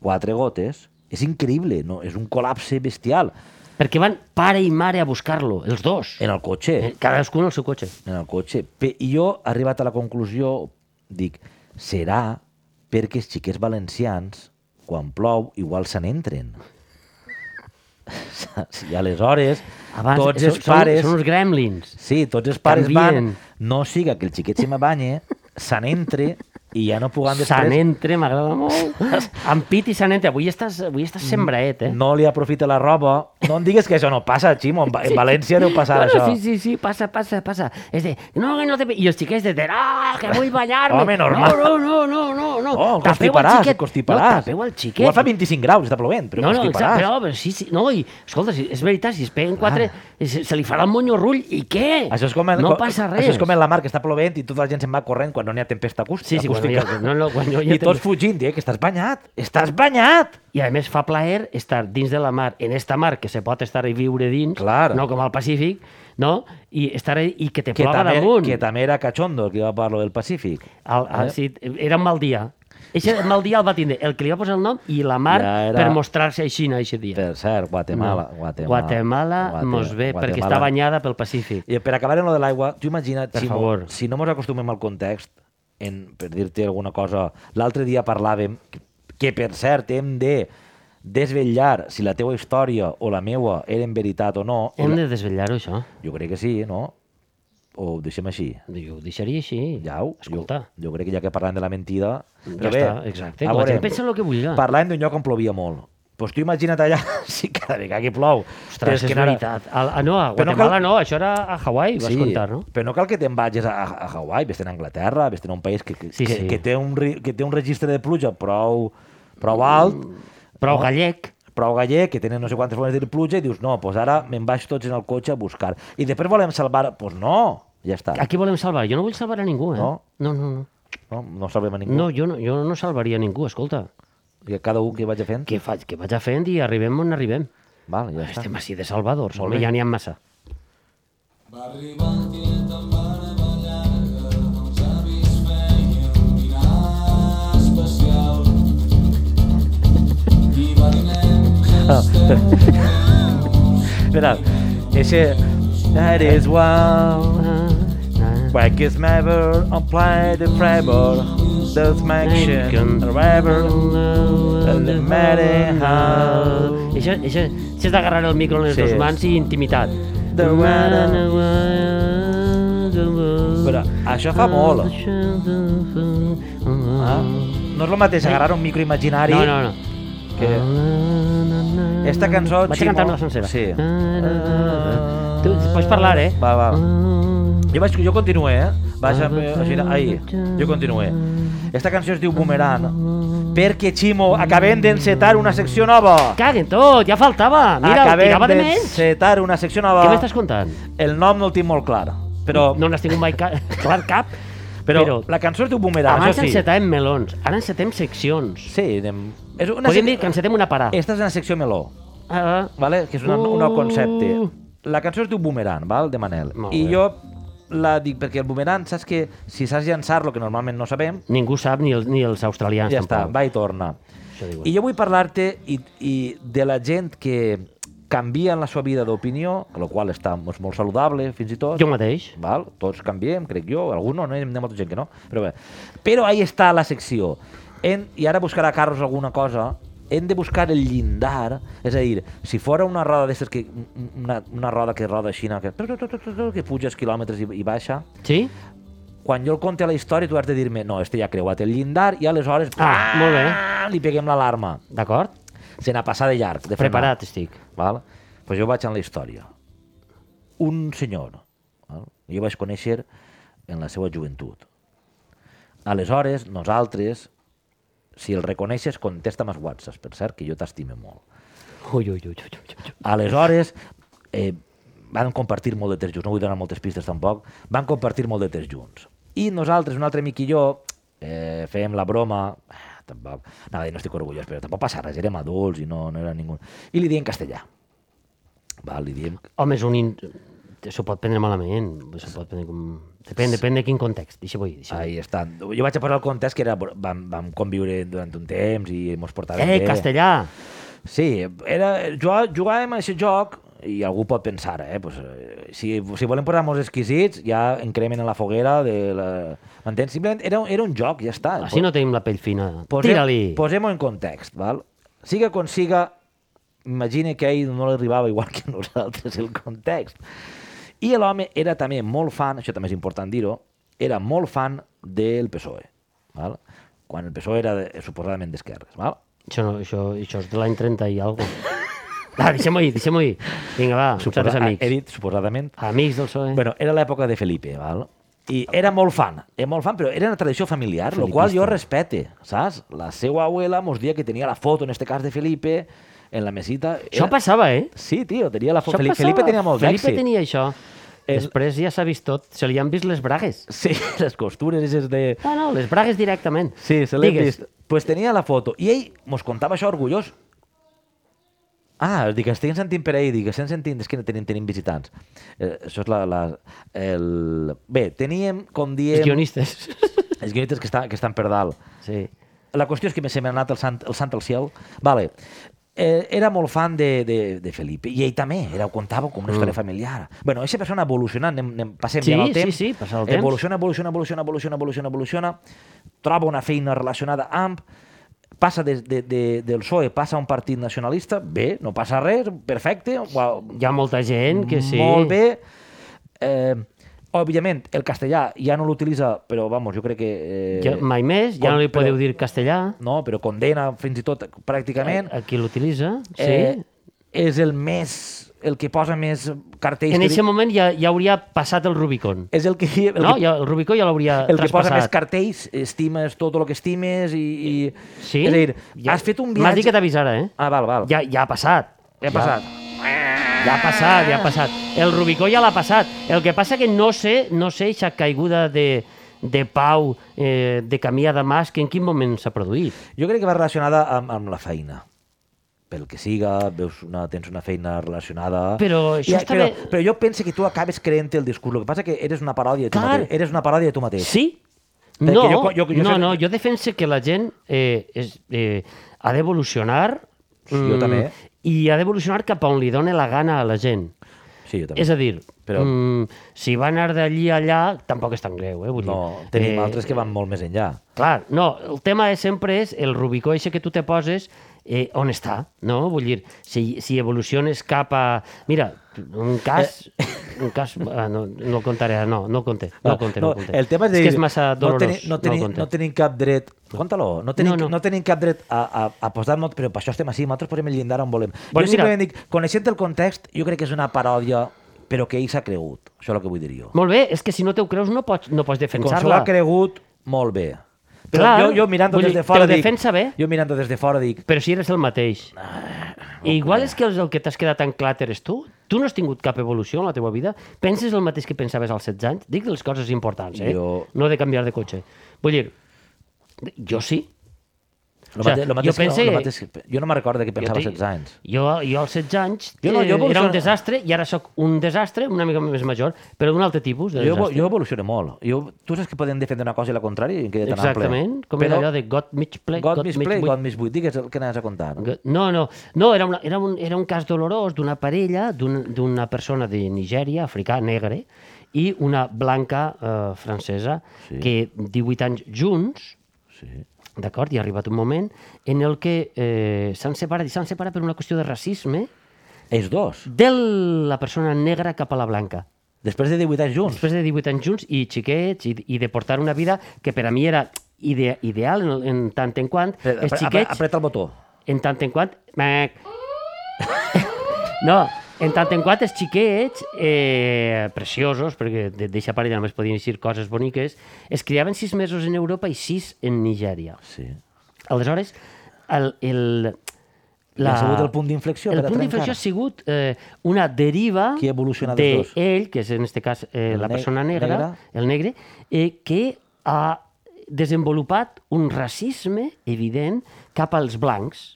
quatre gotes, és increïble, no? és un col·lapse bestial Perquè van pare i mare a buscar-lo, els dos. en el cotxe. Eh, Cadascú en el seu cotxe. En el cotxe. I jo, arribat a la conclusió, dic, serà perquè els xiquets valencians, quan plou, igual se n'entren. Saps? I aleshores, Abans, tots són, els pares... Són, són uns gremlins. Sí, tots els pares Canvien. van... No siga que el xiquet se me banye, se n'entre i ja no puguen Sant després... entre, m'agrada molt. amb pit i sant entre. Avui estàs, avui estàs sembraet, eh? No li aprofita la roba. No em digues que això no passa, Ximo. En, en València deu passar Bueno, això. sí, sí, sí, passa, passa, passa. És de, no, que no te... I els xiquets de, ah, que vull banyar-me. Home, normal. No, no, no, no, no, no. Oh, el constiparàs, xiquet. el constiparàs. No, tapeu el xiquet. Igual fa 25 graus, està plovent, però no, no, constiparàs. exacte, però, sí, sí, no, i, escolta, si, és veritat, si es peguen quatre, se, se li farà el monyo rull, i què? Això és com en, no passa res. Això és com en la mar que està plovent i tota la gent se'n va corrent quan no n'hi ha tempesta acústica. Sí, sí, quan no no, no, quan hi ha I tots fugint, eh, que estàs banyat, estàs banyat! I a més fa plaer estar dins de la mar, en esta mar que se pot estar i viure dins, Clar. no com al Pacífic, no? I estar i que te Que ploga damunt. que també era cachondo el que va parlar del Pacífic. El, el, Eh? sí, era un mal dia. Eixe mal dia el va tindre el que li va posar el nom i la mar Ja era- per mostrar-se així aquest dia. Per cert, Guatemala. No. Guatemala, Guatemala mos ve, perquè està banyada pel Pacífic. I per acabar en lo de l'aigua, tu imagina't, Per si, favor. si no mos acostumem al context, en, per dir-te alguna cosa, l'altre dia parlàvem, que, que per cert hem de desvetllar si la teua història o la meua eren veritat o no. Hem la- de desvetllar-ho, això. Jo crec que sí, no? O ho deixem així? Jo ho deixaria així. Ja ho, Escolta. Jo, jo crec que ja que parlem de la mentida... Ja està, exacte, que la gent pensa el que vulgui. Parlàvem d'un lloc on plovia molt. Doncs tu imagina't allà, si cada vegada que plou... Ostres, és que a- veritat. A, a, no, a Però no Guatemala cal- no, això era a Hawaii, vas contar, no? Però no cal que te'n vagis a, a Hawaii, vés a Anglaterra, vés a un país que, que, Sí, que, sí. que, té un, que té un registre de pluja prou, prou alt, Però No. gallec, prou gallec, que tenen no sé quantes formes de pluja, i dius, no, doncs ara me'n vaig tots en el cotxe a buscar. I després volem salvar... Doncs pues no, ja està. a qui volem salvar? Jo no vull salvar a ningú, eh? No? No, no, no. No, no salvem a ningú. No, jo no, jo no salvaria ningú, escolta. Que cada un que vagi fent. Què faig? Que vaig fent i arribem on arribem. Val, ja està. Estem així de salvadors, Molt home, bé. ja n'hi ha massa. Va arribar el dia tan meravellant que els avis feien un dinar especial. I va dir nens, Espera, ese... That is wow. Back is never play the forever. That's my action. Forever. El matter how. Això, això, això és d'agarrar el micro en les Sí. dues mans i intimitat. The Però això fa molt. Ah, no és el mateix agarrar un micro imaginari... No, no, no. Que... Esta cançó, Vaig a cantar-me la sencera. Sí. Tu pots parlar, eh? Va, va. Jo, vaig, jo continué, eh? Vaig a, així, ai, jo continué. Esta cançó es diu Boomerang, perquè, Ximo, acabem d'encetar una secció nova. Caguen tot, ja faltava. Mira, acabem tirava de menys. d'encetar una secció nova. Què m'estàs contant? El nom no el tinc molt clar, però, No n'has tingut mai ca... clar cap. però, però la cançó es diu Boomerang, Abans sí. encetàvem melons, ara encetem seccions. Sí, anem... És una Podríem sec- dir que encetem una parà. Esta és una secció meló, Ah, vale? que és una, un nou concepte. Uh. La cançó es diu Boomerang, val? de Manel. Molt I bé. jo la dic perquè el boomerang, saps que si saps llançar-lo, que normalment no sabem, ningú sap, ni, els, ni els australians ja està, tampoc. va i torna. I jo vull parlar-te i, i de la gent que canvia en la seva vida d'opinió, el qual està molt, molt saludable, fins i tot. Jo mateix. Val? Tots canviem, crec jo, alguns no, no hi ha molta gent que no, però bé. Però ahí està la secció. En, I ara buscarà Carlos alguna cosa, hem de buscar el llindar, és a dir, si fora una roda d'aquestes que una, una roda que roda així, que, que puja els quilòmetres i, i baixa, Sí? quan jo el conte la història tu has de dir-me, no, este ja ha creuat el llindar i aleshores Ah, molt bé. li peguem l'alarma. D'acord? Se n'ha passat de llarg, de. Preparat estic. Val? Pues jo vaig en la història. Un senyor, val? jo vaig conèixer en la seva joventut. Aleshores, nosaltres, si el reconeixes, contesta'm als whatsapps, per cert, que jo t'estime molt. Ui, ui, ui, ui, ui, ui. Aleshores, eh, van compartir molt de temps junts, no vull donar moltes pistes tampoc, van compartir molt de temps junts. I nosaltres, un altre amic i jo, eh, fèiem la broma, eh, tampoc, anava a dir, no estic orgullós, però tampoc passa res, érem adults i no, no era ningú. I li diem castellà. Val, li diem... Home, és un... In... S'ho pot prendre malament. S'ho pot prendre com... Depèn, depèn de quin context. Deixa-ho dir. Deixa Ahí està. Jo vaig a posar el context que era, vam, vam conviure durant un temps i mos portàvem eh, bé. castellà! Sí, era, jugà- jugàvem a aquest joc i algú pot pensar, eh? Pues, eh, si, si volem posar molts exquisits, ja encremen a la foguera de la... M'entens? Simplement era, era un joc, ja està. Així no tenim la pell fina. Posem- Tira-li! Posem-ho en context, val? Siga com siga, imagina que a ell no li arribava igual que a nosaltres el context. I l'home era també molt fan, això també és important dir-ho, era molt fan del PSOE, val? quan el PSOE era de, suposadament d'esquerres. Val? Això, no, això, això és de l'any 30 i alguna Va, deixem-ho ir, deixem-ho ir. Vinga, va, Suposa- amics. He dit suposadament. Amics del PSOE. Bueno, era l'època de Felipe, val? I era molt fan, era molt fan, però era una tradició familiar, el qual jo respecte, saps? La seva abuela mos dia que tenia la foto, en este cas de Felipe, en la mesita. Això Era... passava, eh? Sí, tio, tenia la foto. Felipe. Felipe tenia molt Felipe d'èxit. tenia això. El- Després ja s'ha vist tot. Se li han vist les bragues. Sí, les costures aquestes de... No, no, les bragues directament. Sí, se l'he vist. Pues tenia la foto. I ell mos contava això orgullós. Ah, dic, estic sentint per ahir, dic, estem sentint, és que tenim, tenim visitants. Eh, això és la, la, el... Bé, teníem, com diem... Els guionistes. Els guionistes que, estan, que estan per dalt. Sí. La qüestió és que se m'ha anat el sant, el sant al ciel. Vale. Eh, era molt fan de, de, de Felipe, i ell també, era, ho contava com una història familiar. bueno, aquesta persona evolucionant, anem, anem, passem Sí, ja el sí, temps, sí, passa el temps. evoluciona, evoluciona, evoluciona, evoluciona, evoluciona, evoluciona, troba una feina relacionada amb, passa de, de, de, del PSOE, passa a un partit nacionalista, bé, no passa res, perfecte, uau, Hi ha molta gent que sí. molt bé. Eh, òbviament, el castellà ja no l'utilitza, però, vamos, jo crec que... Eh, Ja, mai més, ja con- no li podeu però- dir castellà. no, però condena fins i tot pràcticament. Aquí l'utilitza, sí. Eh, és el més el que posa més cartells. en que aquest moment ja, ja hauria passat el Rubicon. És el que, el no, que, ja, el Rubicó ja l'hauria el que posa més cartells, estimes tot el que estimes i... i... Sí? És a dir, Ja- has fet un M'has viatge... dit que t'avisara, eh? Ah, val, val. Ja, ja ha passat. ja ha passat. Ja ha passat, ja ha passat. El Rubicó ja l'ha passat. El que passa que no sé, no sé eixa caiguda de, de pau, eh, de camí a Damasc, en quin moment s'ha produït. Jo crec que va relacionada amb, amb la feina. Pel que siga, veus una, tens una feina relacionada... Però això I, està però, bé. però jo penso que tu acabes creent el discurs. El que passa que eres una paròdia de tu Clar. mateix. Eres una paròdia de tu mateix. Sí? Perquè No, jo- jo- jo no, sé- no, jo defense que la gent eh, és, eh, ha d'evolucionar Sí, jo també. I ha d'evolucionar cap a on li dóna la gana a la gent. Sí, jo també. És a dir, Però- mm, si va anar d'allí a allà, tampoc és tan greu, eh? Vull No, dir, tenim eh, altres que van molt més enllà. Clar, no, el tema és, sempre és el Rubicó eixe que tu te poses eh, on està, no? Vull dir, si, si evoluciones cap a... Mira, un cas... Un cas ah, no, no el contaré, ara, no, no el conté, no, el conté, no, el conté. el tema és, és dir, que és massa dolorós, no, teni, no, teni, conté. no tenim cap dret... Conta-lo. No tenim, No, no, no. no. tenim cap dret a, a, a posar-nos... Però per això estem així, nosaltres posem el llindar on volem. Bueno, jo mira. simplement dic, coneixent el context, jo crec que és una paròdia, però que ell s'ha cregut. Això és el que vull dir jo. Molt bé, és que si no t'ho creus no pots, no pots Com s'ho defensar-la. ha cregut, molt bé. Però Clar, jo, jo mirant-ho vull des de fora te dic... defensa bé. Jo mirant-ho des de fora dic... Però si eres el mateix. I igual és que el, el que t'has quedat tan clar eres tu. Tu no has tingut cap evolució en la teva vida. Penses el mateix que pensaves als 16 anys? Dic les coses importants, eh? Jo- No de canviar de cotxe. Vull dir, jo sí. Lo O sea, mateix, jo pense- lo mateix, que- jo no me'n recordo que pensava Jo als te- 16 anys. Jo, jo als 16 anys Jo no, jo eh, era un desastre i ara sóc un desastre una mica més major, però d'un altre tipus de Jo, desastre. jo evoluciono molt. Jo, tu saps que podem defendre una cosa i la contrària i em queda tan ample. Exactament, com era allò de got mig ple, God, got mig buit. God mig buit. Digues el que anaves a contar. No? No, no, no era, una, era, un, era un cas dolorós d'una parella, d'un- d'una persona de Nigèria, africà, negre, i una blanca eh, francesa, Sí. que 18 anys junts, Sí. D'acord, i ha arribat un moment en el que eh, s'han separat, i s'han separat per una qüestió de racisme Ells dos. de la persona negra cap a la blanca. Després de 18 anys junts. Després de 18 anys junts i xiquets i, i de portar una vida que per a mi era ide ideal en, en tant en quant Apre- els apre- xiquets Apreta el botó. en tant en quant... Mac. No, en tant en quant els xiquets, eh, preciosos, perquè de- d'eixa parella només podien dir coses boniques, es criaven sis mesos en Europa i sis en Nigèria. Sí. Aleshores, el, el, La... Ha sigut el punt d'inflexió el punt d'inflexió ha sigut eh, una deriva Qui ha evolucionat de els dos? ell, que és en este cas eh, El la persona negra, negre. el negre, eh, que ha desenvolupat un racisme evident cap als blancs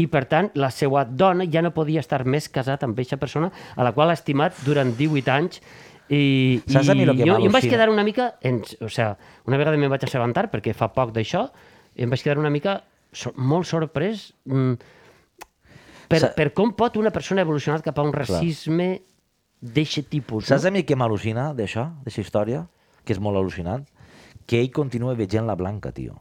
i, per tant, la seva dona ja no podia estar més casat amb aquesta persona a la qual ha estimat durant 18 anys i, Saps a mi lo que jo, jo em vaig quedar una mica... En, o sea, una vegada me'n vaig assabentar, perquè fa poc d'això, em vaig quedar una mica so, molt sorprès mm, per, Sa- per com pot una persona evolucionar cap a un racisme d'eixe tipus. Saps No? a mi què m'al·lucina d'això, d'aquesta història? Que és molt al·lucinant? Que ell continua veient la blanca, tio.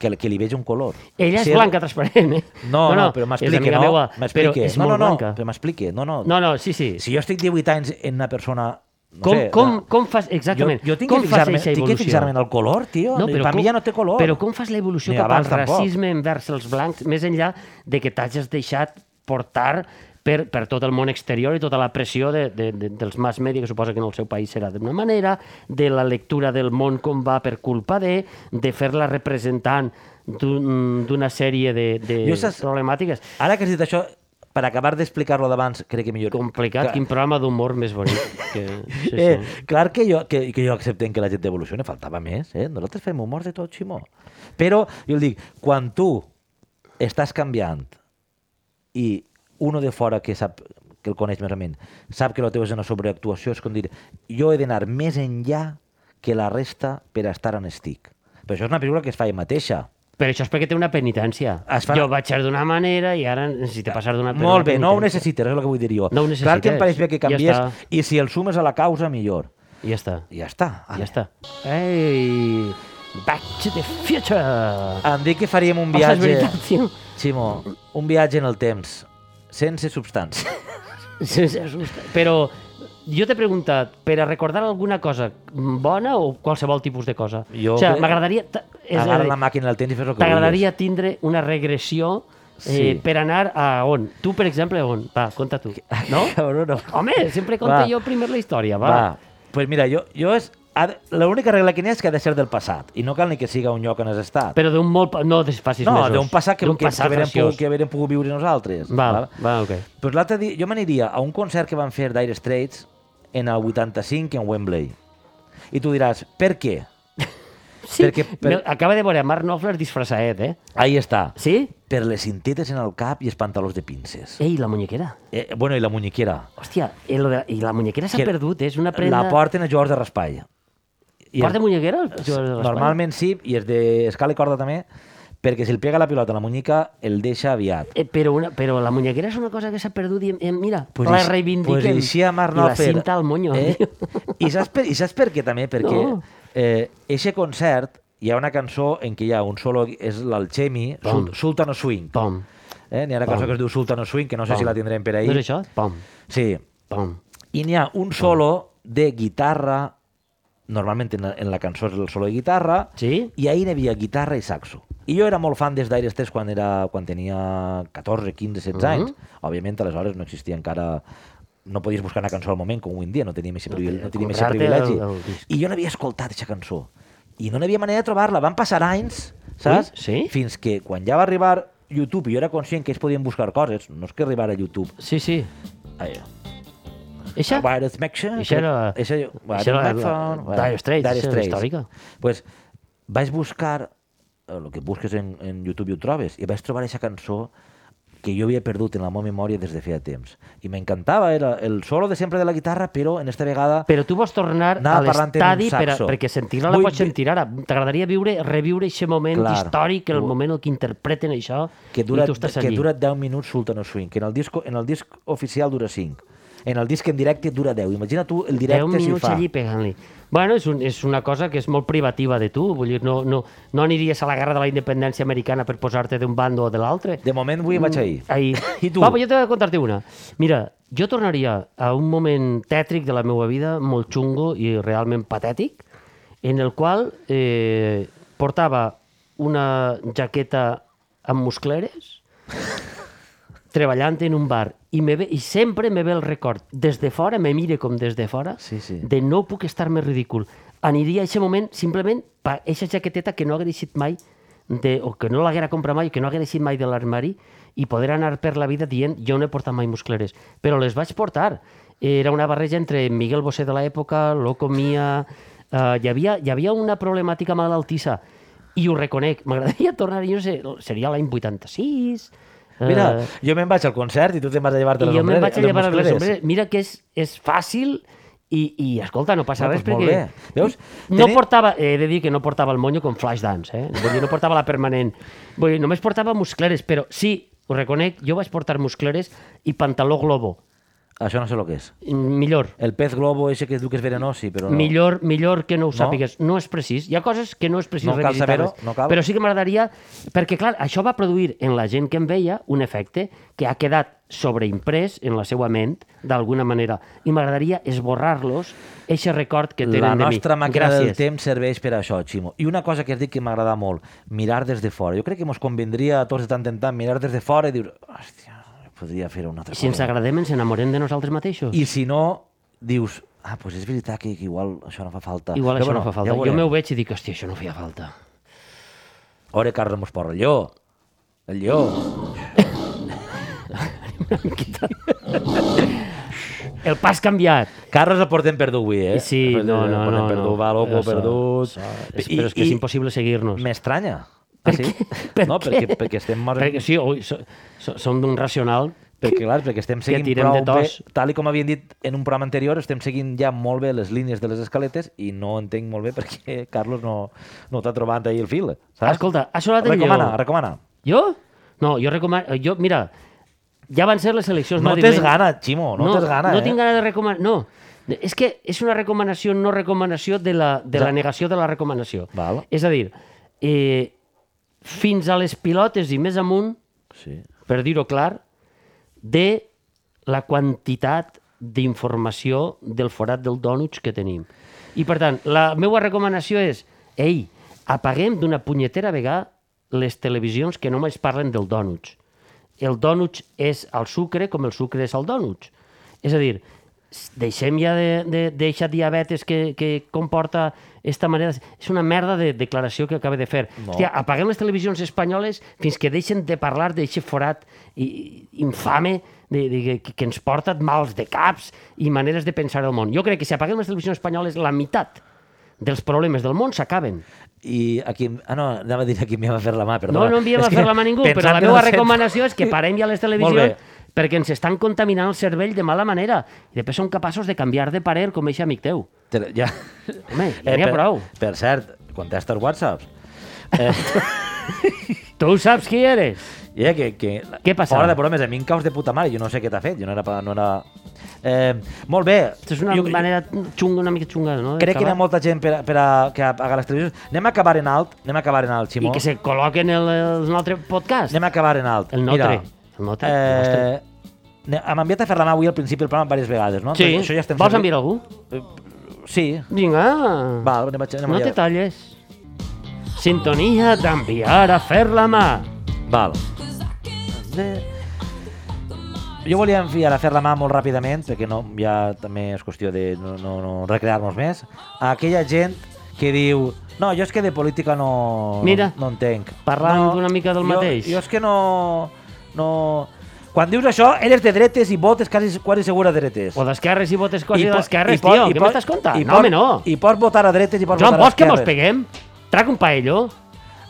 Que, que li veig un color. Ella és Ser- blanca transparent, eh? No, no, però és m'explica, amiga no? M'explica. Però és no, molt no, no, blanca. però m'explica. No, no. No, no, sí, sí. Si jo estic 18 anys en una persona... No com, sé, com, de- com fas... Exactament. Jo, jo tinc com que fas fixar-me tinc que fixar-me en el color, tio. No, per però a mi com, ja no té color. Però com fas l'evolució cap al abans tampoc. racisme envers els blancs, més enllà de que t'hagis deixat portar per, per tot el món exterior i tota la pressió de, de, de, dels mass media, que suposa que en el seu país serà d'una manera, de la lectura del món com va per culpa de, de fer-la representant d'un- d'una sèrie de, de Jo saps- problemàtiques. Ara que has dit això, per acabar d'explicar-lo d'abans, crec que millor... Complicat, Clar, quin programa d'humor més bonic. Que, sí, eh, sí. clar que jo, que, que jo acceptem que la gent evolucioni, faltava més, eh? Nosaltres fem humor de tot, Ximó. Però, jo el dic, quan tu estàs canviant i uno de fora que sap que el coneix més o menys, sap que el teu és una sobreactuació, és com dir, jo he d'anar més enllà que la resta per estar on estic. Però això és una pel·lícula que es fa ella mateixa. Però això és perquè té una penitència. Es fa- Jo vaig ser d'una manera i ara necessito passar d'una per Molt bé, no ho necessites, és el que vull dir jo. No ho Clar que em necessites, pareix bé que ja canvies, està. i si el sumes a la causa, millor. I ja està. I ja està. Ja està. Ei, Back to the Future! Em dic que faríem un viatge... veritat, tio. Ximo, un viatge en el temps, sense substància. Sí, asusta. Però jo t'he preguntat, per a recordar alguna cosa bona o qualsevol tipus de cosa? Jo o sigui, crec- m'agradaria... Agarra la màquina del temps i fes el que T'agradaria tindre una regressió eh, Sí. per anar a on? Tu, per exemple, on? Va, conta tu. No? Cabrón, no. Home, sempre conta Va. jo primer la història, va. Va, pues mira, jo, jo és... L'única regla que n'hi ha és que ha de ser del passat, i no cal ni que siga un lloc on has estat. Però d'un molt... No de fa sis no, mesos. d'un passat que, que, passat que, graciós. pogut, que haurem pogut viure nosaltres. Va, va, ok. Pues l'altre dia, jo m'aniria a un concert que van fer Dire Straits en el 85 en Wembley. I tu diràs, per què? Sí, Perquè per- acaba de veure Mark Knopfler disfressaet, eh? Ahí està. Sí? Per les cintetes en el cap i els pantalons de pinces. Ei, la muñequera. Eh, bueno, i la muñequera. Hòstia, i, lo de... i la muñequera s'ha Que perdut, és una prenda... La porten a jugadors de raspall. I Porta de l'Espanya? Normalment sí, i és d'escala i corda també, perquè si el pega la pilota a la muñeca, el deixa aviat. Eh, però, una, però la muñequera és una cosa que s'ha perdut i, eh, mira, Pues la reivindiquem. Pues així a Marc I la cinta al moño. Eh? I, saps per, I saps per què també? Perquè No. eh, eixe concert hi ha una cançó en què hi ha un solo, és l'Alchemi, Pom. Sul, Sultano Swing. Pom. Eh? N'hi ha una cançó Pom. que es diu Sultano Swing, que no sé pom. si la tindrem per ahí. No és això? Pom. Sí. Pom. I n'hi ha un solo de guitarra, normalment en la, en la cançó és el solo de guitarra, Sí? i ahir n'hi havia guitarra i saxo. I jo era molt fan des d'Aires 3 quan, era, quan tenia 14, 15, 16 Mhm. anys. Òbviament, aleshores no existia encara... No podies buscar una cançó al moment, com avui en dia, no teníem aquest privile no teníem privilegi. el- el. I jo n'havia escoltat aquesta cançó. I no n'hi havia manera de trobar-la. Van passar anys, saps? Ui, sí? Fins que quan ja va arribar YouTube i jo era conscient que ells podien buscar coses, no és que arribara a YouTube. Sí, sí. Ai, Eixa? Wireless Mexa. Eixa era- Eixa, eixa era Dire Straits, eixa era històrica. Pues, vaig buscar el que busques en, en YouTube i ho trobes, i vaig trobar aquesta cançó que jo havia perdut en la meva memòria des de feia temps. I m'encantava, era el solo de sempre de la guitarra, però en esta vegada... Però tu vols tornar a l'estadi per, perquè sentir-la la Vull pots sentir ara. T'agradaria viure, reviure aquest moment Clar. històric, el Vull- moment en què interpreten això, que dura, i tu estàs que allí. dura 10 minuts Sultano Swing, que en el, disco, en el disc oficial dura 5. En el disc en directe dura 10. Imagina tu el 10 directe si ho minuts fa. allí pegant-li. Bueno, és, un, és una cosa que és molt privativa de tu, vull dir, no, no, no aniries a la guerra de la independència americana per posar-te d'un bando o de l'altre. De moment avui vaig ahir. Ahí. I tu? Va, però jo t'he de contar-te una. Mira, jo tornaria a un moment tètric de la meva vida, molt xungo i realment patètic, en el qual eh, portava una jaqueta amb muscleres, treballant en un bar, i, me ve, i sempre me ve el record, des de fora, me mire com des de fora, Sí, sí. de no puc estar més ridícul. Aniria a aquest moment simplement per aquesta jaqueteta que no haguera eixit mai, de, o que no l'haguera comprat mai, que no haguera eixit mai de l'armari, i poder anar per la vida dient jo no he portat mai muscleres. Però les vaig portar. Era una barreja entre Miguel Bosé de l'època, Loco Mia... Uh, hi, havia, hi havia una problemàtica malaltissa i ho reconec. M'agradaria tornar, jo no sé, seria l'any 86... Mira, eh, jo me'n vaig al concert i tu te'n vas a llevar-te i les jo me'n ombreres- vaig a llevar les ombreres. Mira que és, és fàcil i, i escolta, no passa Ah, res doncs perquè... Veus? No Tenim- portava, he de dir que no portava el monyo com Flashdance, eh? Vull dir, no portava la permanent. Vull dir, només portava muscleres, però sí, ho reconec, jo vaig portar muscleres i pantaló globo. Això no sé el que és. Millor. El pez globo ese que es diu que és verenós, sí, però no. Millor, millor que no ho No? sàpigues. No és precís. Hi ha coses que no és precís No cal saber-ho, no cal. Però sí que m'agradaria... Perquè, clar, això va produir en la gent que em veia un efecte que ha quedat sobreimprès en la seva ment, d'alguna manera. I m'agradaria esborrar-los, eixe record que tenen La de mi. nostra màquina del Gràcies. temps serveix per això, Ximo. I una cosa que has dit que m'agrada molt, mirar des de fora. Jo crec que ens convindria a tots de tant en tant mirar des de fora i dir, hòstia, podria fer una altra Si ens cosa. agradem, ens enamorem de nosaltres mateixos. I si no, dius, ah, doncs és veritat que, que igual això no fa falta. Igual Però això bueno, no fa falta. ja jo m'ho veig i dic, hòstia, això no feia falta. Ore, Carles Mosporra, el lleó. El lleó. El pas canviat. Carles el portem perdut avui, eh? Sí, El no, portem no, no. Perdut, no. va, loco, perdut. això, és, però és que és impossible seguir-nos. M'estranya. Per ah, sí? Per no, què? perquè, perquè estem... Molt... Perquè sí, ui, so, so, som d'un racional. Perquè, clar, perquè estem seguint tirem prou de tos. bé, tal i com havien dit en un programa anterior, estem seguint ja molt bé les línies de les escaletes i no entenc molt bé perquè Carlos no, no t'ha trobat ahir el fil. Saps? Escolta, ha sonat el recomana, lleó. recomana. Jo? No, jo recomano... Jo, mira, ja van ser les eleccions No tens gana, Ximo, no, tens gana, no eh? tinc gana de recomanar... No, és que és una recomanació, no recomanació de la, de la Ja. negació de la recomanació. Val. És a dir, eh, fins a les pilotes i més amunt, Sí. per dir-ho clar, de la quantitat d'informació del forat del dònuts que tenim. I, per tant, la meva recomanació és, ei, apaguem d'una punyetera vegada les televisions que només parlen del dònuts. El dònuts és el sucre com el sucre és el dònuts. És a dir, deixem ja de, de, deixar diabetes que, que comporta esta manera... És una merda de declaració que acaba de fer. No. Hòstia, apaguem les televisions espanyoles fins que deixen de parlar d'aquest forat i, infame de, de, que, que ens porta mals de caps i maneres de pensar el món. Jo crec que si apaguem les televisions espanyoles, la meitat dels problemes del món s'acaben. I aquí... Ah, no, anava a dir a qui m'hi va fer la mà, No, perdona. no enviem És a que fer la mà ningú, però la meva recomanació és que parem ja les televisions. Perquè ens estan contaminant el cervell de mala manera i després són capaços de canviar de parer com eixe amic teu. Te- Ja. Home, ja n'hi ha per, prou. Per cert, contesta els whatsapps. Eh, Tu saps qui eres? yeah, que, que, Què passa? Fora de bromes, a mi em caus de puta mare, jo no sé què t'ha fet, jo no era... No era... Eh, molt bé. Això és una jo, manera xunga, una mica xunga, no? Crec que hi ha molta gent per, a- per a, que apaga les televisions. Anem a acabar en alt, anem a acabar en alt, Ximó. I que se col·loquen el, el nostre podcast. Anem a acabar en alt. El nostre. Mira, El el nostre. eh, M'ha enviat a fer la mà avui al principi del programa diverses vegades, no? Sí, Entonces, això ja estem vols enviar algú? Sí. Vinga, Val, anem a, anem no te talles. Sintonia d'enviar a fer la mà. Val. De... Jo volia enviar a fer la mà molt ràpidament, perquè no, ja també és qüestió de no, no, no recrear-nos més, a aquella gent que diu no, jo és que de política no, Mira, no, no entenc. parlant no, d'una mica del jo, mateix. Jo és que no, no... Quan dius això, eres de dretes i votes quasi, quasi segura de dretes. O d'esquerres i votes quasi d'esquerres, tio. i Què m'estàs contant? i No, home, no. I pots votar a dretes i pots Joan, votar a vols que mos esquerres. peguem? Trac un paello.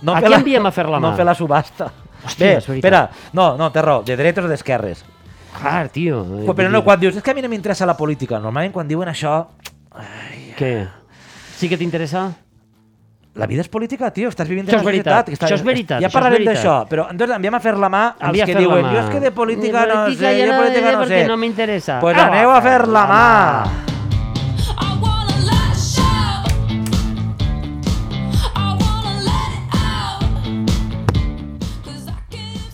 No A qui enviem a fer la mà? No fer la subhasta. Hòstia, Bé, és veritat. espera, no, no, té raó, de dretes o d'esquerres. Clar, tio. Però, però no, quan dius, és que a mi no m'interessa la política, normalment quan diuen això, Què? Sí que t'interessa? La vida és política, tio, estàs vivint en una veritat, societat. que això és veritat, Ja parlarem d'això, però entonces enviem a fer la mà als Envia a que la diuen, mà. jo és que de política De no política sé, ja jo de no política no perquè sé. no m'interessa. Pues Ah, aneu a fer la mà. Show.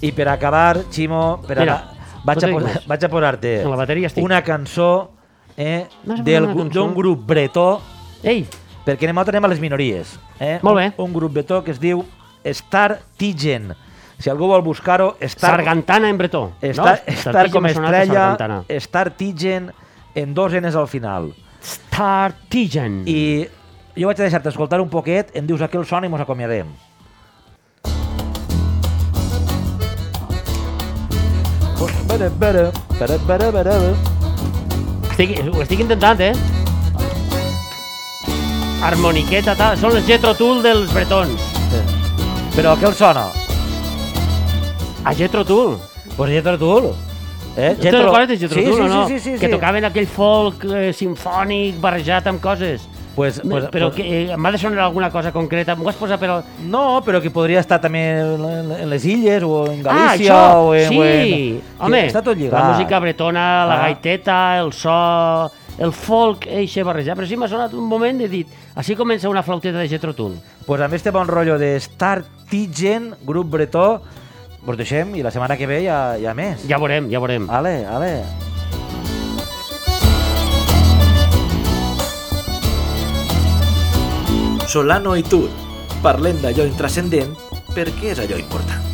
I per acabar, Ximo, per Mira, acabar, vaig, no a posar, vaig a posar-te la una cançó eh, a cançó? d'un grup bretó, Ei, perquè anem, nosaltres anem a les minories. Eh? Molt bé. Un, un grup bretó que es diu Star Tigen. Si algú vol buscar-ho, Star, Sargantana en bretó. Star, no? Star com sonat a estrella. Star Tigen en dos Ns al final. Startigen. I jo vaig a deixar-te escoltar un poquet, em dius a què el sona i mos acomiadem. Estic, ho estic intentant, eh? Harmoniqueta, tal. Són els Jetro Tool dels bretons. Però a què el sona? A Jetro Tool. Pues Jetro Tull. Eh? Jetro... Te'n recordes de Jetro sí, Tull sí, o no? Sí, sí, sí, que sí. tocaven aquell folk eh, sinfònic barrejat amb coses. Pues, pues, però pues, que eh, m'ha de sonar alguna cosa concreta. M'ho has posat per... al- No, però que podria estar també en les illes o en Ah, Galícia això! o en... sí! o en... Home, està tot lligat. la música bretona, la Ah. gaiteta, el so, el folk, eixe barrejat. Però sí m'ha sonat un moment he dit, així comença una flauteta de Jetro Tull. Pues amb este bon rotllo de Star Tigen, grup bretó, vos deixem i la setmana que ve ja, ja més. Ja veurem, ja veurem. Ale, ale. Solano i Tur. Parlem d'allò intrascendent perquè és allò important.